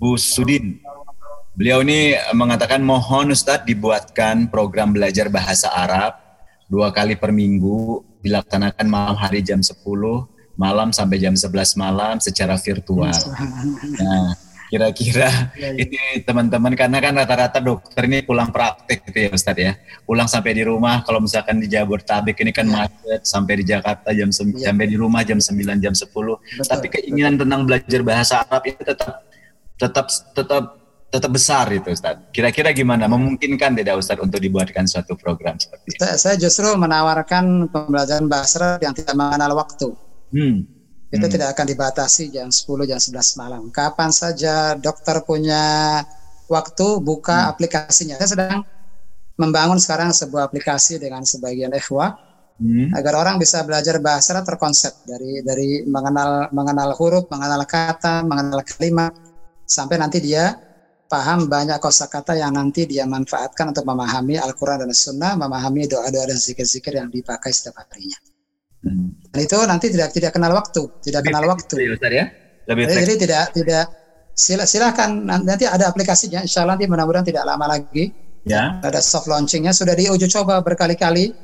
Busudin. Beliau ini mengatakan mohon Ustadz dibuatkan program belajar bahasa Arab dua kali per minggu dilaksanakan malam hari jam 10 malam sampai jam 11 malam secara virtual. Nah, kira-kira ya, ya. ini teman-teman karena kan rata-rata dokter ini pulang praktek gitu ya Ustadz ya. Pulang sampai di rumah kalau misalkan di Jabodetabek ini kan ya. macet sampai di Jakarta jam ya. sampai di rumah jam 9 jam 10. Betul, Tapi keinginan betul. tentang belajar bahasa Arab itu tetap tetap tetap tetap besar itu Ustaz. Kira-kira gimana? Memungkinkan tidak Ustaz untuk dibuatkan suatu program seperti itu? Saya justru menawarkan pembelajaran bahasa yang tidak mengenal waktu. Hmm. Itu hmm. tidak akan dibatasi jam 10, jam 11 malam. Kapan saja dokter punya waktu, buka hmm. aplikasinya. Saya sedang membangun sekarang sebuah aplikasi dengan sebagian ikhwah hmm. agar orang bisa belajar bahasa terkonsep dari dari mengenal mengenal huruf, mengenal kata, mengenal kalimat sampai nanti dia paham banyak kosakata yang nanti dia manfaatkan untuk memahami Al-Quran dan Sunnah, memahami doa-doa dan zikir-zikir yang dipakai setiap harinya. Hmm. Dan itu nanti tidak tidak kenal waktu, tidak Lebih kenal waktu. Ya? Lebih jadi, jadi tidak tidak sila, silakan nanti ada aplikasinya, insya Allah nanti mudah-mudahan tidak lama lagi. Ya. Ada soft launchingnya sudah diuji coba berkali-kali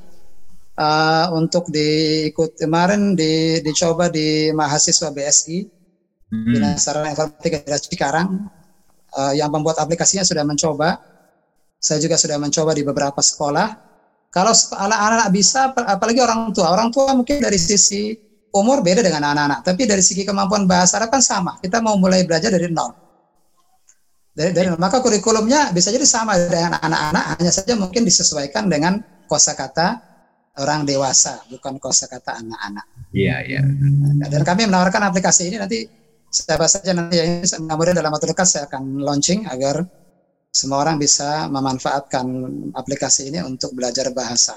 uh, untuk diikut kemarin di, dicoba di mahasiswa BSI hmm. di Sarana Informatika Cikarang uh, yang membuat aplikasinya sudah mencoba. Saya juga sudah mencoba di beberapa sekolah. Kalau anak-anak bisa, apalagi orang tua. Orang tua mungkin dari sisi umur beda dengan anak-anak, tapi dari segi kemampuan bahasa Arab kan sama. Kita mau mulai belajar dari nol. Dari, dari maka kurikulumnya bisa jadi sama dengan anak-anak, hanya saja mungkin disesuaikan dengan kosakata orang dewasa, bukan kosakata anak-anak. Iya, iya. Dan kami menawarkan aplikasi ini nanti siapa saja nanti yang dalam waktu dekat saya akan launching agar semua orang bisa memanfaatkan aplikasi ini untuk belajar bahasa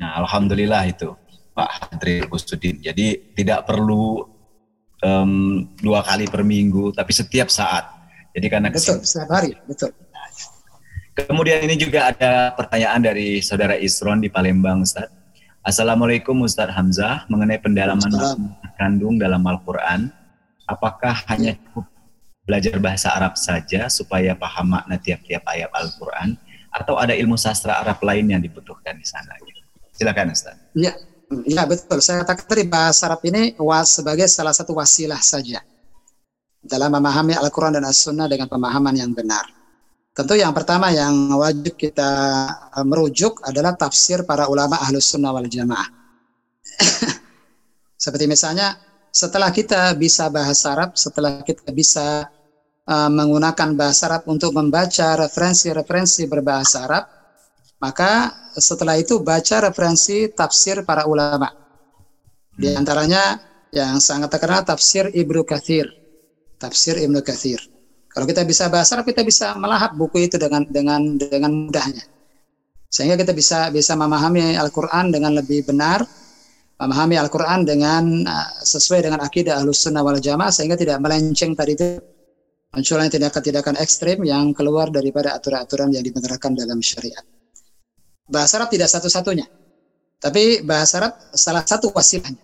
Nah, alhamdulillah itu Pak Hadri Kusudin. Jadi tidak perlu um, dua kali per minggu, tapi setiap saat. Jadi karena Betul, setiap hari, betul. Kemudian ini juga ada pertanyaan dari saudara Isron di Palembang, Ustaz. Assalamualaikum Ustaz Hamzah, mengenai pendalaman kandung dalam Al-Quran, apakah hanya cukup belajar bahasa Arab saja supaya paham makna tiap-tiap ayat Al-Quran, atau ada ilmu sastra Arab lain yang dibutuhkan di sana? Silakan Ustaz. Ya, ya betul. Saya katakan tadi bahasa Arab ini sebagai salah satu wasilah saja dalam memahami Al-Quran dan As-Sunnah dengan pemahaman yang benar. Tentu yang pertama yang wajib kita eh, merujuk adalah tafsir para ulama ahlus sunnah wal jamaah. Seperti misalnya setelah kita bisa bahasa Arab, setelah kita bisa eh, menggunakan bahasa Arab untuk membaca referensi-referensi berbahasa Arab, maka setelah itu baca referensi tafsir para ulama. Di antaranya yang sangat terkenal tafsir Ibnu Katsir. Tafsir Ibnu Katsir. Kalau kita bisa bahasa Arab, kita bisa melahap buku itu dengan dengan dengan mudahnya. Sehingga kita bisa bisa memahami Al-Qur'an dengan lebih benar, memahami Al-Qur'an dengan uh, sesuai dengan akidah Ahlus Sunnah wal Jamaah sehingga tidak melenceng tadi itu munculnya tindakan-tindakan ekstrim yang keluar daripada aturan-aturan yang dibenarkan dalam syariat. Bahasa Arab tidak satu-satunya, tapi bahasa Arab salah satu wasilahnya.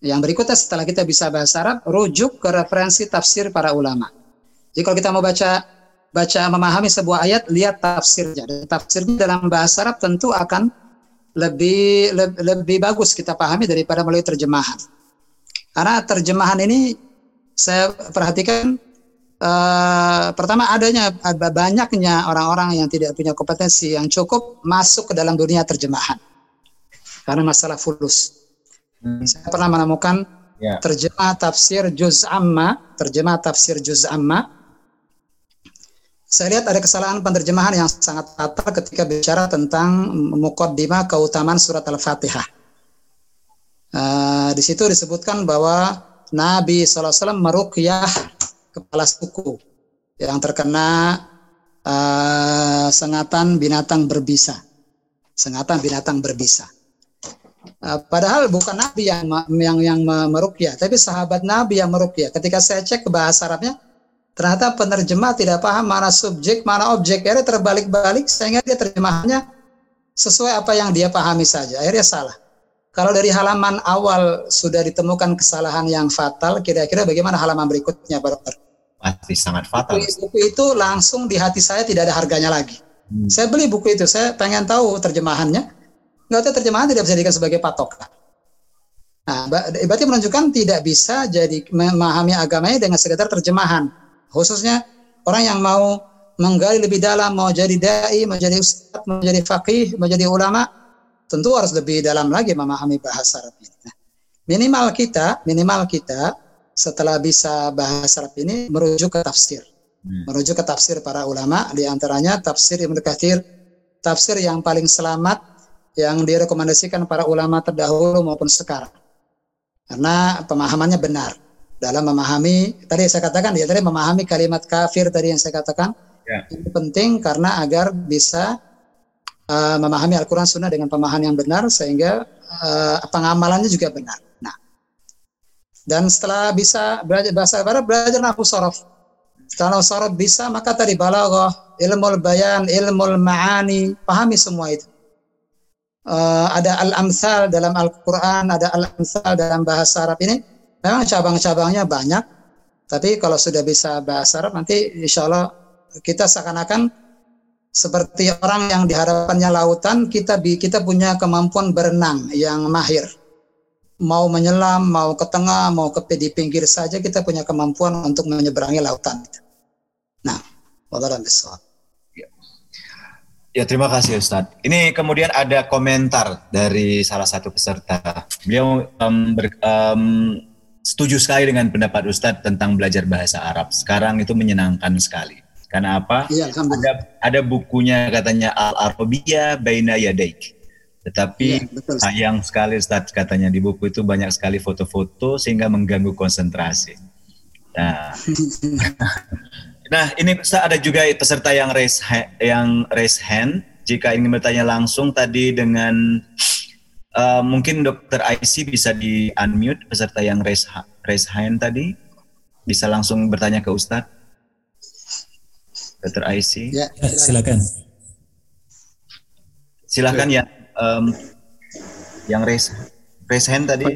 Yang berikutnya setelah kita bisa bahasa Arab, rujuk ke referensi tafsir para ulama. Jadi kalau kita mau baca baca memahami sebuah ayat, lihat tafsirnya. Dan tafsirnya dalam bahasa Arab tentu akan lebih lebih, lebih bagus kita pahami daripada melalui terjemahan. Karena terjemahan ini saya perhatikan eh, pertama adanya ada banyaknya orang-orang yang tidak punya kompetensi yang cukup masuk ke dalam dunia terjemahan. Karena masalah fulus. Saya pernah menemukan Ya. terjemah tafsir juz amma, terjemah tafsir juz amma. Saya lihat ada kesalahan penerjemahan yang sangat fatal ketika bicara tentang mukaddimah keutamaan surat Al-Fatihah. Eh, di situ disebutkan bahwa Nabi SAW merukyah kepala suku yang terkena eh, sengatan binatang berbisa. Sengatan binatang berbisa. Uh, padahal bukan Nabi yang yang yang me- merukyah, tapi sahabat Nabi yang merukyah. Ketika saya cek ke bahasa Arabnya, ternyata penerjemah tidak paham mana subjek, mana objek. Akhirnya terbalik-balik sehingga dia terjemahannya sesuai apa yang dia pahami saja. Akhirnya salah. Kalau dari halaman awal sudah ditemukan kesalahan yang fatal, kira-kira bagaimana halaman berikutnya, Pak Dokter? Pasti sangat fatal. Buku, buku itu langsung di hati saya tidak ada harganya lagi. Hmm. Saya beli buku itu, saya pengen tahu terjemahannya. Nggak tahu terjemahan tidak bisa dijadikan sebagai patokan. Nah, berarti menunjukkan tidak bisa jadi memahami agamanya dengan sekedar terjemahan. Khususnya orang yang mau menggali lebih dalam, mau jadi dai, mau jadi ustadz, mau jadi faqih, mau jadi ulama, tentu harus lebih dalam lagi memahami bahasa Arab ini. Nah, minimal kita, minimal kita setelah bisa bahasa Arab ini merujuk ke tafsir Hmm. merujuk ke tafsir para ulama di antaranya tafsir Ibnu Katsir tafsir yang paling selamat yang direkomendasikan para ulama terdahulu maupun sekarang karena pemahamannya benar dalam memahami tadi saya katakan ya tadi memahami kalimat kafir tadi yang saya katakan Ya. itu penting karena agar bisa uh, memahami Al-Quran Sunnah dengan pemahaman yang benar sehingga uh, pengamalannya juga benar. Nah, dan setelah bisa belajar bahasa Arab belajar nahwu sorof. Setelah sorof bisa maka tadi balaghah, ilmu bayan, ilmu ma'ani, pahami semua itu. Eh, ada al-amsal dalam Al-Qur'an, ada al-amsal dalam bahasa Arab ini. Memang cabang-cabangnya banyak, tapi kalau sudah bisa bahasa Arab nanti insya Allah kita seakan-akan seperti orang yang dihadapannya lautan, kita kita punya kemampuan berenang yang mahir mau menyelam, mau ke tengah, mau ke di pinggir saja kita punya kemampuan untuk menyeberangi lautan. Nah, wallahu a'lam. Ya terima kasih Ustadz. Ini kemudian ada komentar dari salah satu peserta. Beliau em, ber- em, setuju sekali dengan pendapat Ustadz tentang belajar bahasa Arab. Sekarang itu menyenangkan sekali. Karena apa? Alhamdulillah. Ada ada bukunya katanya Al Arabiyah Baina Yadaik. Tetapi betul. sayang sekali Ustadz katanya di buku itu banyak sekali foto-foto sehingga mengganggu konsentrasi. Nah, nah ini Ustadz ada juga peserta yang raise yang raise hand. Jika ingin bertanya langsung tadi dengan eh, mungkin Dokter IC bisa di unmute peserta yang raise ha- raise hand tadi bisa langsung bertanya ke Ustadz. Dr. IC. Ya, Ya, silakan. Silahkan yang em, yang raise raise hand tadi.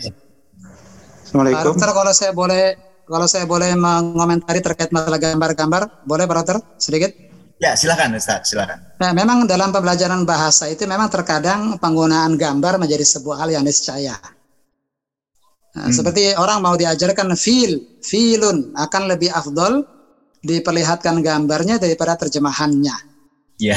Assalamualaikum. Dokter kalau saya boleh kalau saya boleh mengomentari terkait masalah gambar-gambar, boleh Pak Dokter sedikit? Ya, silakan Ustaz, silakan. Nah, memang dalam pembelajaran bahasa itu memang terkadang penggunaan gambar menjadi sebuah hal yang niscaya. Nah, Hmm. Seperti orang mau diajarkan fil, filun akan lebih afdol diperlihatkan gambarnya daripada terjemahannya. Ya.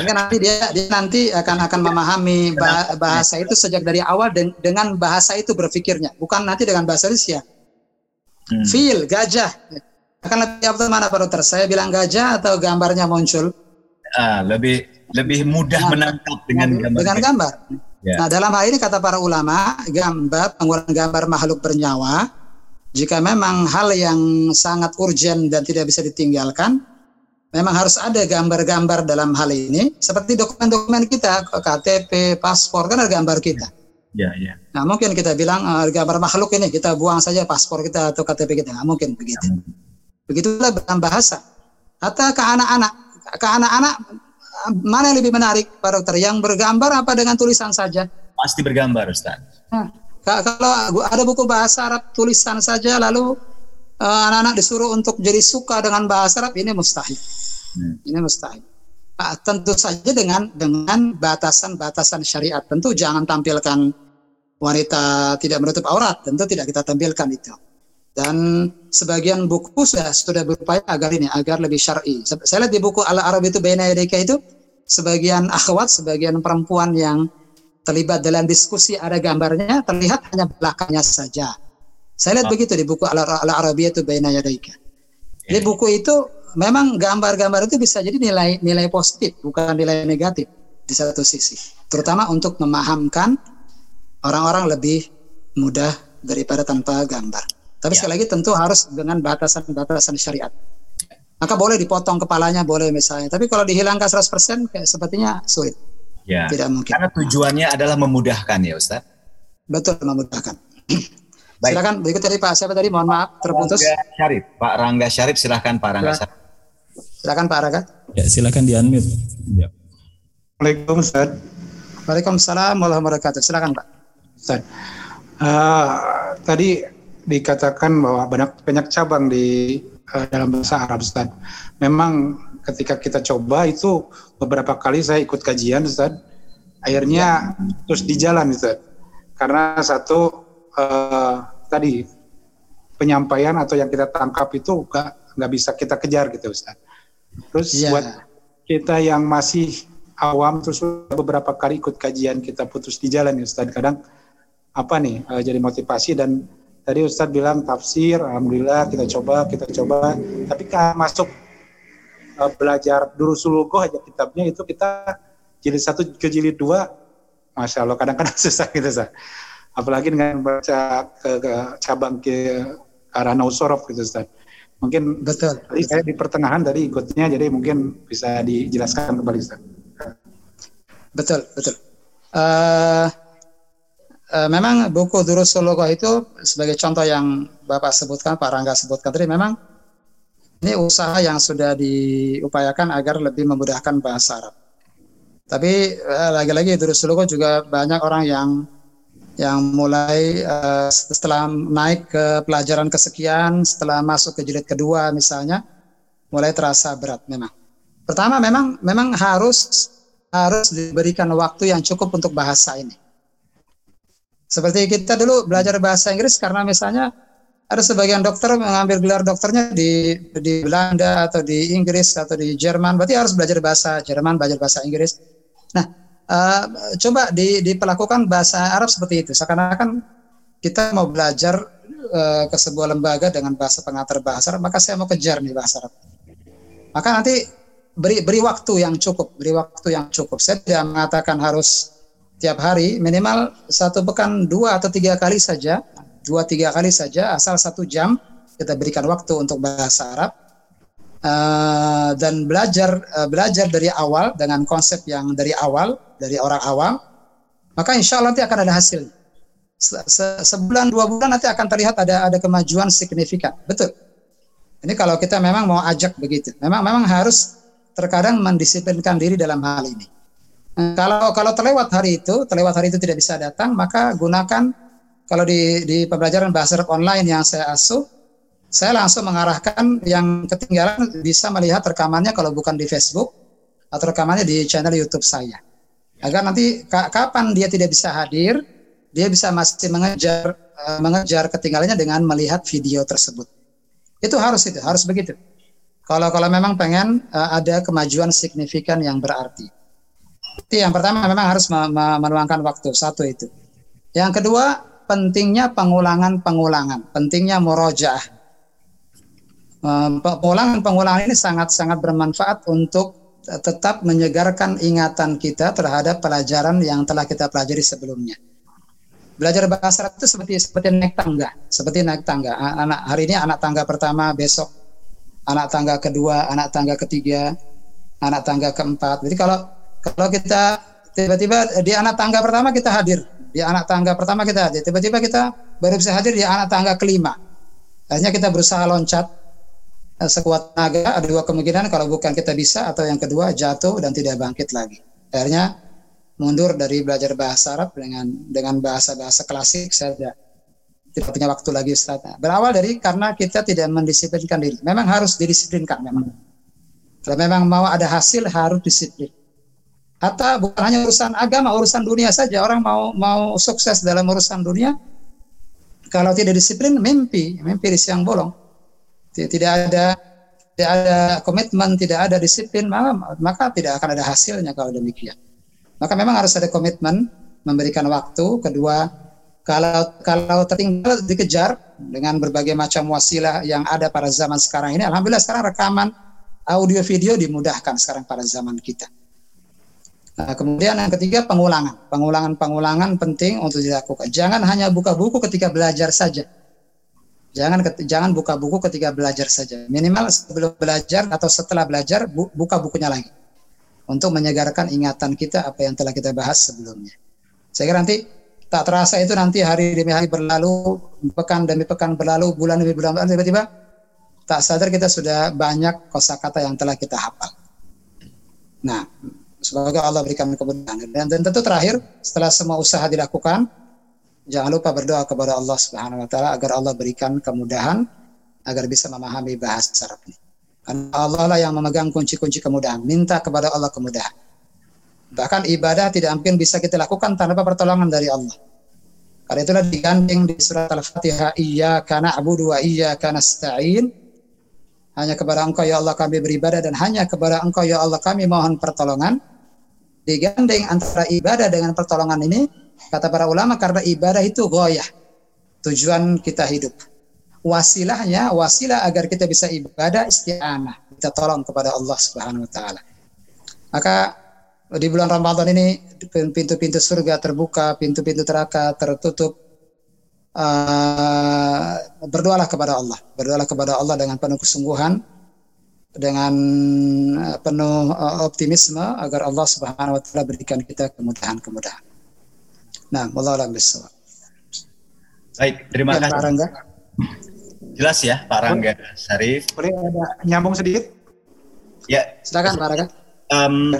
Sehingga nanti dia, dia nanti akan akan memahami ba- bahasa itu sejak dari awal den- dengan bahasa itu berpikirnya, bukan nanti dengan bahasa Rusia. Hmm. Fil, gajah. Akan lebih afdol mana Pak Dokter? Saya bilang gajah atau gambarnya muncul? Ah, lebih lebih mudah menangkap dengan gambar. dengan gambar. Ya. Nah, dalam hal ini kata para ulama, gambar penggunaan gambar makhluk bernyawa jika memang hal yang sangat urgent dan tidak bisa ditinggalkan, memang harus ada gambar-gambar dalam hal ini seperti dokumen-dokumen kita, KTP, paspor kan ada gambar kita. Ya, ya. Nah, mungkin kita bilang eh, gambar makhluk ini kita buang saja paspor kita atau KTP kita, nggak mungkin begitu. Begitulah dalam bahasa. Atau ke anak-anak, ke anak-anak mana yang lebih menarik Pak Dokter? Yang bergambar apa dengan tulisan saja? Pasti bergambar Ustaz. Nah, ka- kalau ada buku bahasa Arab tulisan saja lalu eh, anak-anak disuruh untuk jadi suka dengan bahasa Arab ini mustahil. Hmm. Ini mustahil. Nah, tentu saja dengan dengan batasan-batasan syariat. Tentu jangan tampilkan wanita tidak menutup aurat. Tentu tidak kita tampilkan itu. Dan sebagian buku sudah sudah berupaya agar ini agar lebih syar'i. Saya lihat di buku Al Arab itu Baina Yadayka itu sebagian akhwat, sebagian perempuan yang terlibat dalam diskusi ada gambarnya terlihat hanya belakangnya saja. Saya lihat Ah. begitu di buku Al Al Arabiyah itu Baina Yadayka. Di buku itu memang gambar-gambar itu bisa jadi nilai nilai positif, bukan nilai negatif di satu sisi. Terutama untuk memahamkan orang-orang lebih mudah daripada tanpa gambar. Tapi Ya. sekali lagi tentu harus dengan batasan-batasan syariat. Maka boleh dipotong kepalanya, boleh misalnya. Tapi kalau dihilangkan 100% kayak sepertinya sulit. Ya. Tidak mungkin. Karena tujuannya adalah memudahkan ya Ustaz. Betul memudahkan. Baik. Silakan berikut tadi Pak siapa tadi? Mohon maaf terputus. Rangga Syarif. Pak Rangga Syarif silahkan Pak Rangga Ya. Syarif. Silakan Pak Raka. Ya, silakan di unmute. Ya. Assalamualaikum Ustaz. Waalaikumsalam warahmatullahi wabarakatuh. Silakan Pak. Ustaz. Ah, tadi dikatakan bahwa banyak banyak cabang di eh, dalam bahasa Arab Ustaz. Memang ketika kita coba itu beberapa kali saya ikut kajian Ustaz. Akhirnya terus di jalan Ustaz. Karena satu eh, tadi penyampaian atau yang kita tangkap itu nggak nggak bisa kita kejar gitu Ustaz. Terus Iya. buat kita yang masih awam terus beberapa kali ikut kajian kita putus di jalan ya Ustaz. Kadang apa nih eh, jadi motivasi dan tadi Ustadz bilang tafsir, alhamdulillah kita coba, kita coba. Tapi kan masuk eh, belajar durusulugoh aja kitabnya itu kita jilid satu ke jilid dua, masya Allah kadang-kadang susah gitu Ustaz. Apalagi dengan baca ke, ke cabang ke arah Nausorof gitu Ustaz. Mungkin Betul. tadi saya di pertengahan tadi ikutnya, jadi mungkin bisa dijelaskan kembali Ustaz. Betul, betul. Eh, eh, memang buku Durus Sulukoh itu sebagai contoh yang Bapak sebutkan, Pak Rangga sebutkan tadi, memang ini usaha yang sudah diupayakan agar lebih memudahkan bahasa Arab. Tapi eh, lagi-lagi Durus Sulukoh juga banyak orang yang yang mulai eh, setelah naik ke pelajaran kesekian, setelah masuk ke jilid kedua misalnya, mulai terasa berat memang. Pertama memang memang harus harus diberikan waktu yang cukup untuk bahasa ini. Seperti kita dulu belajar bahasa Inggris karena misalnya ada sebagian dokter mengambil gelar dokternya di di Belanda atau di Inggris atau di Jerman, berarti harus belajar bahasa Jerman, belajar bahasa Inggris. Nah, eh, coba di, diperlakukan bahasa Arab seperti itu. Seakan-akan kita mau belajar eh, ke sebuah lembaga dengan bahasa pengantar bahasa Arab, maka saya mau kejar nih bahasa Arab. Maka nanti beri beri waktu yang cukup, beri waktu yang cukup. Saya tidak mengatakan harus tiap hari, minimal satu pekan dua atau tiga kali saja, dua tiga kali saja, asal satu jam kita berikan waktu untuk bahasa Arab Eh, dan belajar eh, belajar dari awal dengan konsep yang dari awal dari orang awam, maka insya Allah nanti akan ada hasil. Se- sebulan dua bulan nanti akan terlihat ada ada kemajuan signifikan, betul. Ini kalau kita memang mau ajak begitu. Memang memang harus terkadang mendisiplinkan diri dalam hal ini. Nah, kalau kalau terlewat hari itu, terlewat hari itu tidak bisa datang, maka gunakan kalau di di pembelajaran bahasa Arab online yang saya asuh, saya langsung mengarahkan yang ketinggalan bisa melihat rekamannya kalau bukan di Facebook atau rekamannya di channel YouTube saya. Agar nanti kapan dia tidak bisa hadir, dia bisa masih mengejar uh, mengejar ketinggalannya dengan melihat video tersebut. Itu harus itu, harus begitu. Kalau kalau memang pengen uh, ada kemajuan signifikan yang berarti. Itu yang pertama memang harus meluangkan waktu satu itu. Yang kedua pentingnya pengulangan-pengulangan, pentingnya murojaah. Pengulangan-pengulangan ini sangat-sangat bermanfaat untuk tetap menyegarkan ingatan kita terhadap pelajaran yang telah kita pelajari sebelumnya. Belajar bahasa Arab itu seperti seperti naik tangga, seperti naik tangga. Anak hari ini anak tangga pertama, besok anak tangga kedua, anak tangga ketiga, anak tangga keempat. Jadi kalau kalau kita tiba-tiba di anak tangga pertama kita hadir, di anak tangga pertama kita hadir, tiba-tiba kita baru bisa hadir di anak tangga kelima. Akhirnya kita berusaha loncat eh, sekuat tenaga, ada dua kemungkinan kalau bukan kita bisa atau yang kedua jatuh dan tidak bangkit lagi. Akhirnya mundur dari belajar bahasa Arab dengan dengan bahasa-bahasa klasik saya tidak, punya waktu lagi Ustaz. Berawal dari karena kita tidak mendisiplinkan diri. Memang harus didisiplinkan memang. Kalau memang mau ada hasil harus disiplin. Atau bukan hanya urusan agama, urusan dunia saja. Orang mau mau sukses dalam urusan dunia, kalau tidak disiplin, mimpi, mimpi di siang bolong. Tidak ada tidak ada komitmen, tidak ada disiplin, maka, maka tidak akan ada hasilnya kalau demikian. Maka memang harus ada komitmen memberikan waktu. Kedua, kalau kalau tertinggal dikejar dengan berbagai macam wasilah yang ada pada zaman sekarang ini, alhamdulillah sekarang rekaman audio video dimudahkan sekarang pada zaman kita. Nah, kemudian yang ketiga pengulangan, pengulangan-pengulangan penting untuk dilakukan. Jangan hanya buka buku ketika belajar saja. Jangan jangan buka buku ketika belajar saja. Minimal sebelum belajar atau setelah belajar bu, buka bukunya lagi untuk menyegarkan ingatan kita apa yang telah kita bahas sebelumnya. Saya kira nanti tak terasa itu nanti hari demi hari berlalu, pekan demi pekan berlalu, bulan demi bulan berlalu, tiba-tiba tak sadar kita sudah banyak kosakata yang telah kita hafal. Nah, semoga Allah berikan kemudahan. Dan, dan tentu terakhir, setelah semua usaha dilakukan, jangan lupa berdoa kepada Allah Subhanahu wa taala agar Allah berikan kemudahan agar bisa memahami bahasa Arab ini. Karena Allah lah yang memegang kunci-kunci kemudahan. Minta kepada Allah kemudahan. Bahkan ibadah tidak mungkin bisa kita lakukan tanpa pertolongan dari Allah. Karena itulah digandeng di surat Al-Fatihah, Iya karena Abu dua Iya karena nasta'in. Hanya kepada Engkau ya Allah kami beribadah dan hanya kepada Engkau ya Allah kami mohon pertolongan. Digandeng antara ibadah dengan pertolongan ini, kata para ulama karena ibadah itu goyah. Tujuan kita hidup. Wasilahnya wasilah agar kita bisa ibadah isti'anah kita tolong kepada Allah Subhanahu wa taala. Maka di bulan Ramadan ini pintu-pintu surga terbuka pintu-pintu neraka tertutup uh, berdoalah kepada Allah. Berdoalah kepada Allah dengan penuh kesungguhan dengan uh, penuh uh, optimisme agar Allah Subhanahu wa taala berikan kita kemudahan-kemudahan. Nah, wallahu a'lam Baik, terima ya, kasih. Jelas ya Pak Rangga Syarif. Boleh ada nyambung sedikit? Ya. Silakan Pak Rangga. Um,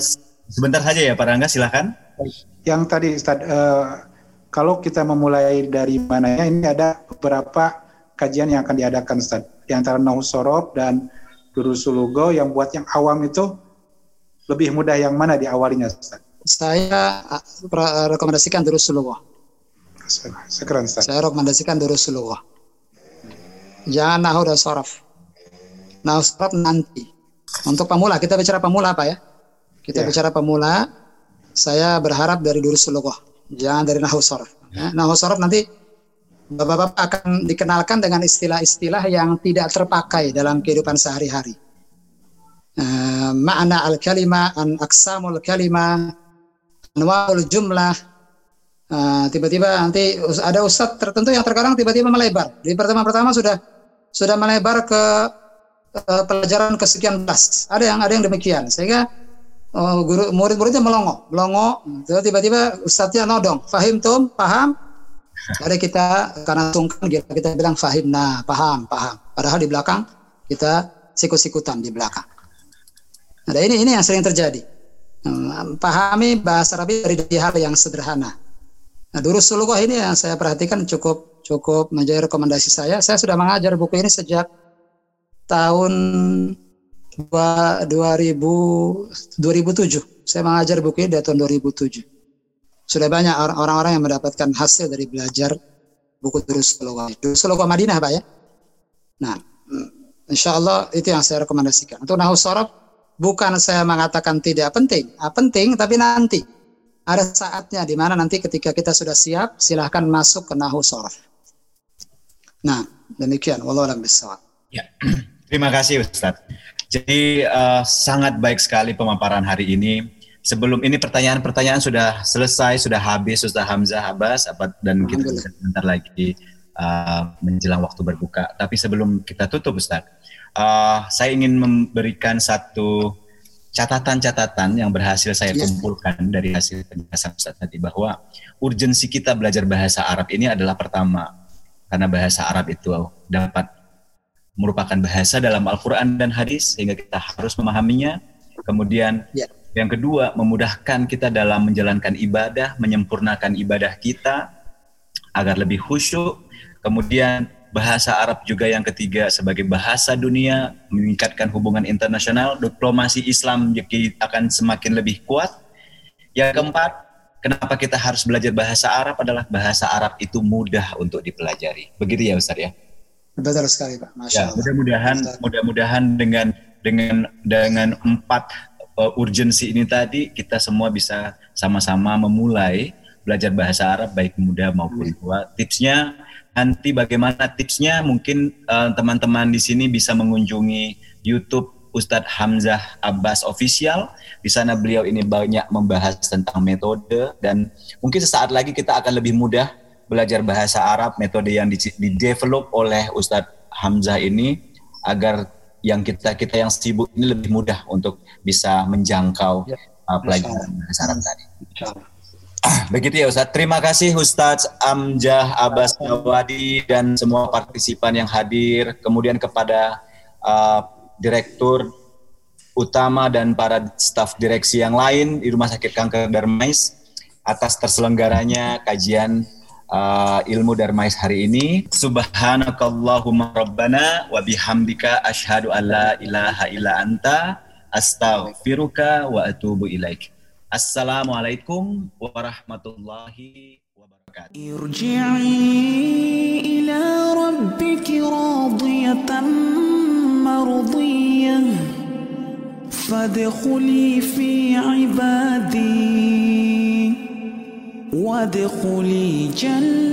sebentar saja ya Pak Rangga, silakan. Yang tadi Ustaz, uh, kalau kita memulai dari mana ya, ini ada beberapa kajian yang akan diadakan Ustaz. Di antara Sorob dan Durusulugo yang buat yang awam itu lebih mudah yang mana diawalinya Ustaz? Saya uh, rekomendasikan Durusulugo. Sekarang Ustaz. Saya rekomendasikan Durusulugo Jangan nahu dan sorof. Nahu sorof nanti. Untuk pemula, kita bicara pemula apa ya? Kita yeah. bicara pemula, saya berharap dari durus sulukoh. Jangan dari nahu sorof. Ya, nahu sorof nanti Bapak-bapak akan dikenalkan dengan istilah-istilah yang tidak terpakai dalam kehidupan sehari-hari. Uh, makna al-kalima, an aksamul kalima, anwaul jumlah, eh, tiba-tiba uh, nanti ada ustadz tertentu yang terkadang tiba-tiba melebar. Di pertama-pertama sudah sudah melebar ke uh, pelajaran kesekian belas. Ada yang ada yang demikian sehingga uh, guru murid-muridnya melongo, melongo. Tiba-tiba ustadznya nodong, fahim tum, paham. Ada kita karena sungkan kita, bilang fahim, nah paham, paham. Padahal di belakang kita sikut-sikutan di belakang. Nah, ini ini yang sering terjadi. Hmm, pahami bahasa Arab dari hal yang sederhana. Nah, Durus Sulukoh ini yang saya perhatikan cukup cukup menjadi rekomendasi saya. Saya sudah mengajar buku ini sejak tahun 2000, 2007. Saya mengajar buku ini dari tahun 2007. Sudah banyak orang-orang yang mendapatkan hasil dari belajar buku Sulukoh. Durus Sulukoh Madinah, Pak ya. Nah, hmm, insya Allah itu yang saya rekomendasikan. Untuk Nahu Sorob, bukan saya mengatakan tidak penting. Ah, penting, tapi nanti ada saatnya di mana nanti ketika kita sudah siap, silahkan masuk ke nahu sorof. Nah, demikian. Wallahu a'lam Ya, terima kasih Ustadz. Jadi uh, sangat baik sekali pemaparan hari ini. Sebelum ini pertanyaan-pertanyaan sudah selesai, sudah habis, Ustaz Hamzah Abbas, dan kita sebentar lagi uh, menjelang waktu berbuka. Tapi sebelum kita tutup, Ustadz, uh, saya ingin memberikan satu catatan-catatan yang berhasil saya iya. kumpulkan dari hasil penjelasan Ustaz tadi bahwa urgensi kita belajar bahasa Arab ini adalah pertama karena bahasa Arab itu dapat merupakan bahasa dalam Al-Quran dan hadis sehingga kita harus memahaminya. Kemudian ya. Yang kedua memudahkan kita dalam menjalankan ibadah, menyempurnakan ibadah kita agar lebih khusyuk. Kemudian bahasa Arab juga yang ketiga sebagai bahasa dunia meningkatkan hubungan internasional diplomasi Islam akan semakin lebih kuat. Yang keempat kenapa kita harus belajar bahasa Arab adalah bahasa Arab itu mudah untuk dipelajari. Begitu ya Ustaz ya? Betul sekali Pak. Masya ya, mudah-mudahan mudah-mudahan dengan dengan dengan empat uh, urgensi ini tadi kita semua bisa sama-sama memulai belajar bahasa Arab baik muda maupun tua. Tipsnya nanti bagaimana tipsnya? Mungkin eh, teman-teman uh, di sini bisa mengunjungi YouTube Ustadz Hamzah Abbas Official. Di sana beliau ini banyak membahas tentang metode dan mungkin sesaat lagi kita akan lebih mudah belajar bahasa Arab, metode yang di-develop oleh Ustadz Hamzah ini agar yang kita kita yang sibuk ini lebih mudah untuk bisa menjangkau ya. uh, pelajaran Arab tadi. Begitu ya Ustaz. Terima kasih Ustaz Amjah Abbas Nawadi dan semua partisipan yang hadir. Kemudian kepada uh, Direktur Utama dan para staf direksi yang lain di Rumah Sakit Kanker Darmais atas terselenggaranya kajian uh, ilmu Darmais hari ini. Subhanakallahumma rabbana wa bihamdika asyhadu an la ilaha illa anta astaghfiruka wa atubu ilaika. Assalamualaikum warahmatullahi wabarakatuh. Irji'i ila rabbiki radiyatan mardiyah fadkhuli fi ibadi wadkhuli jannati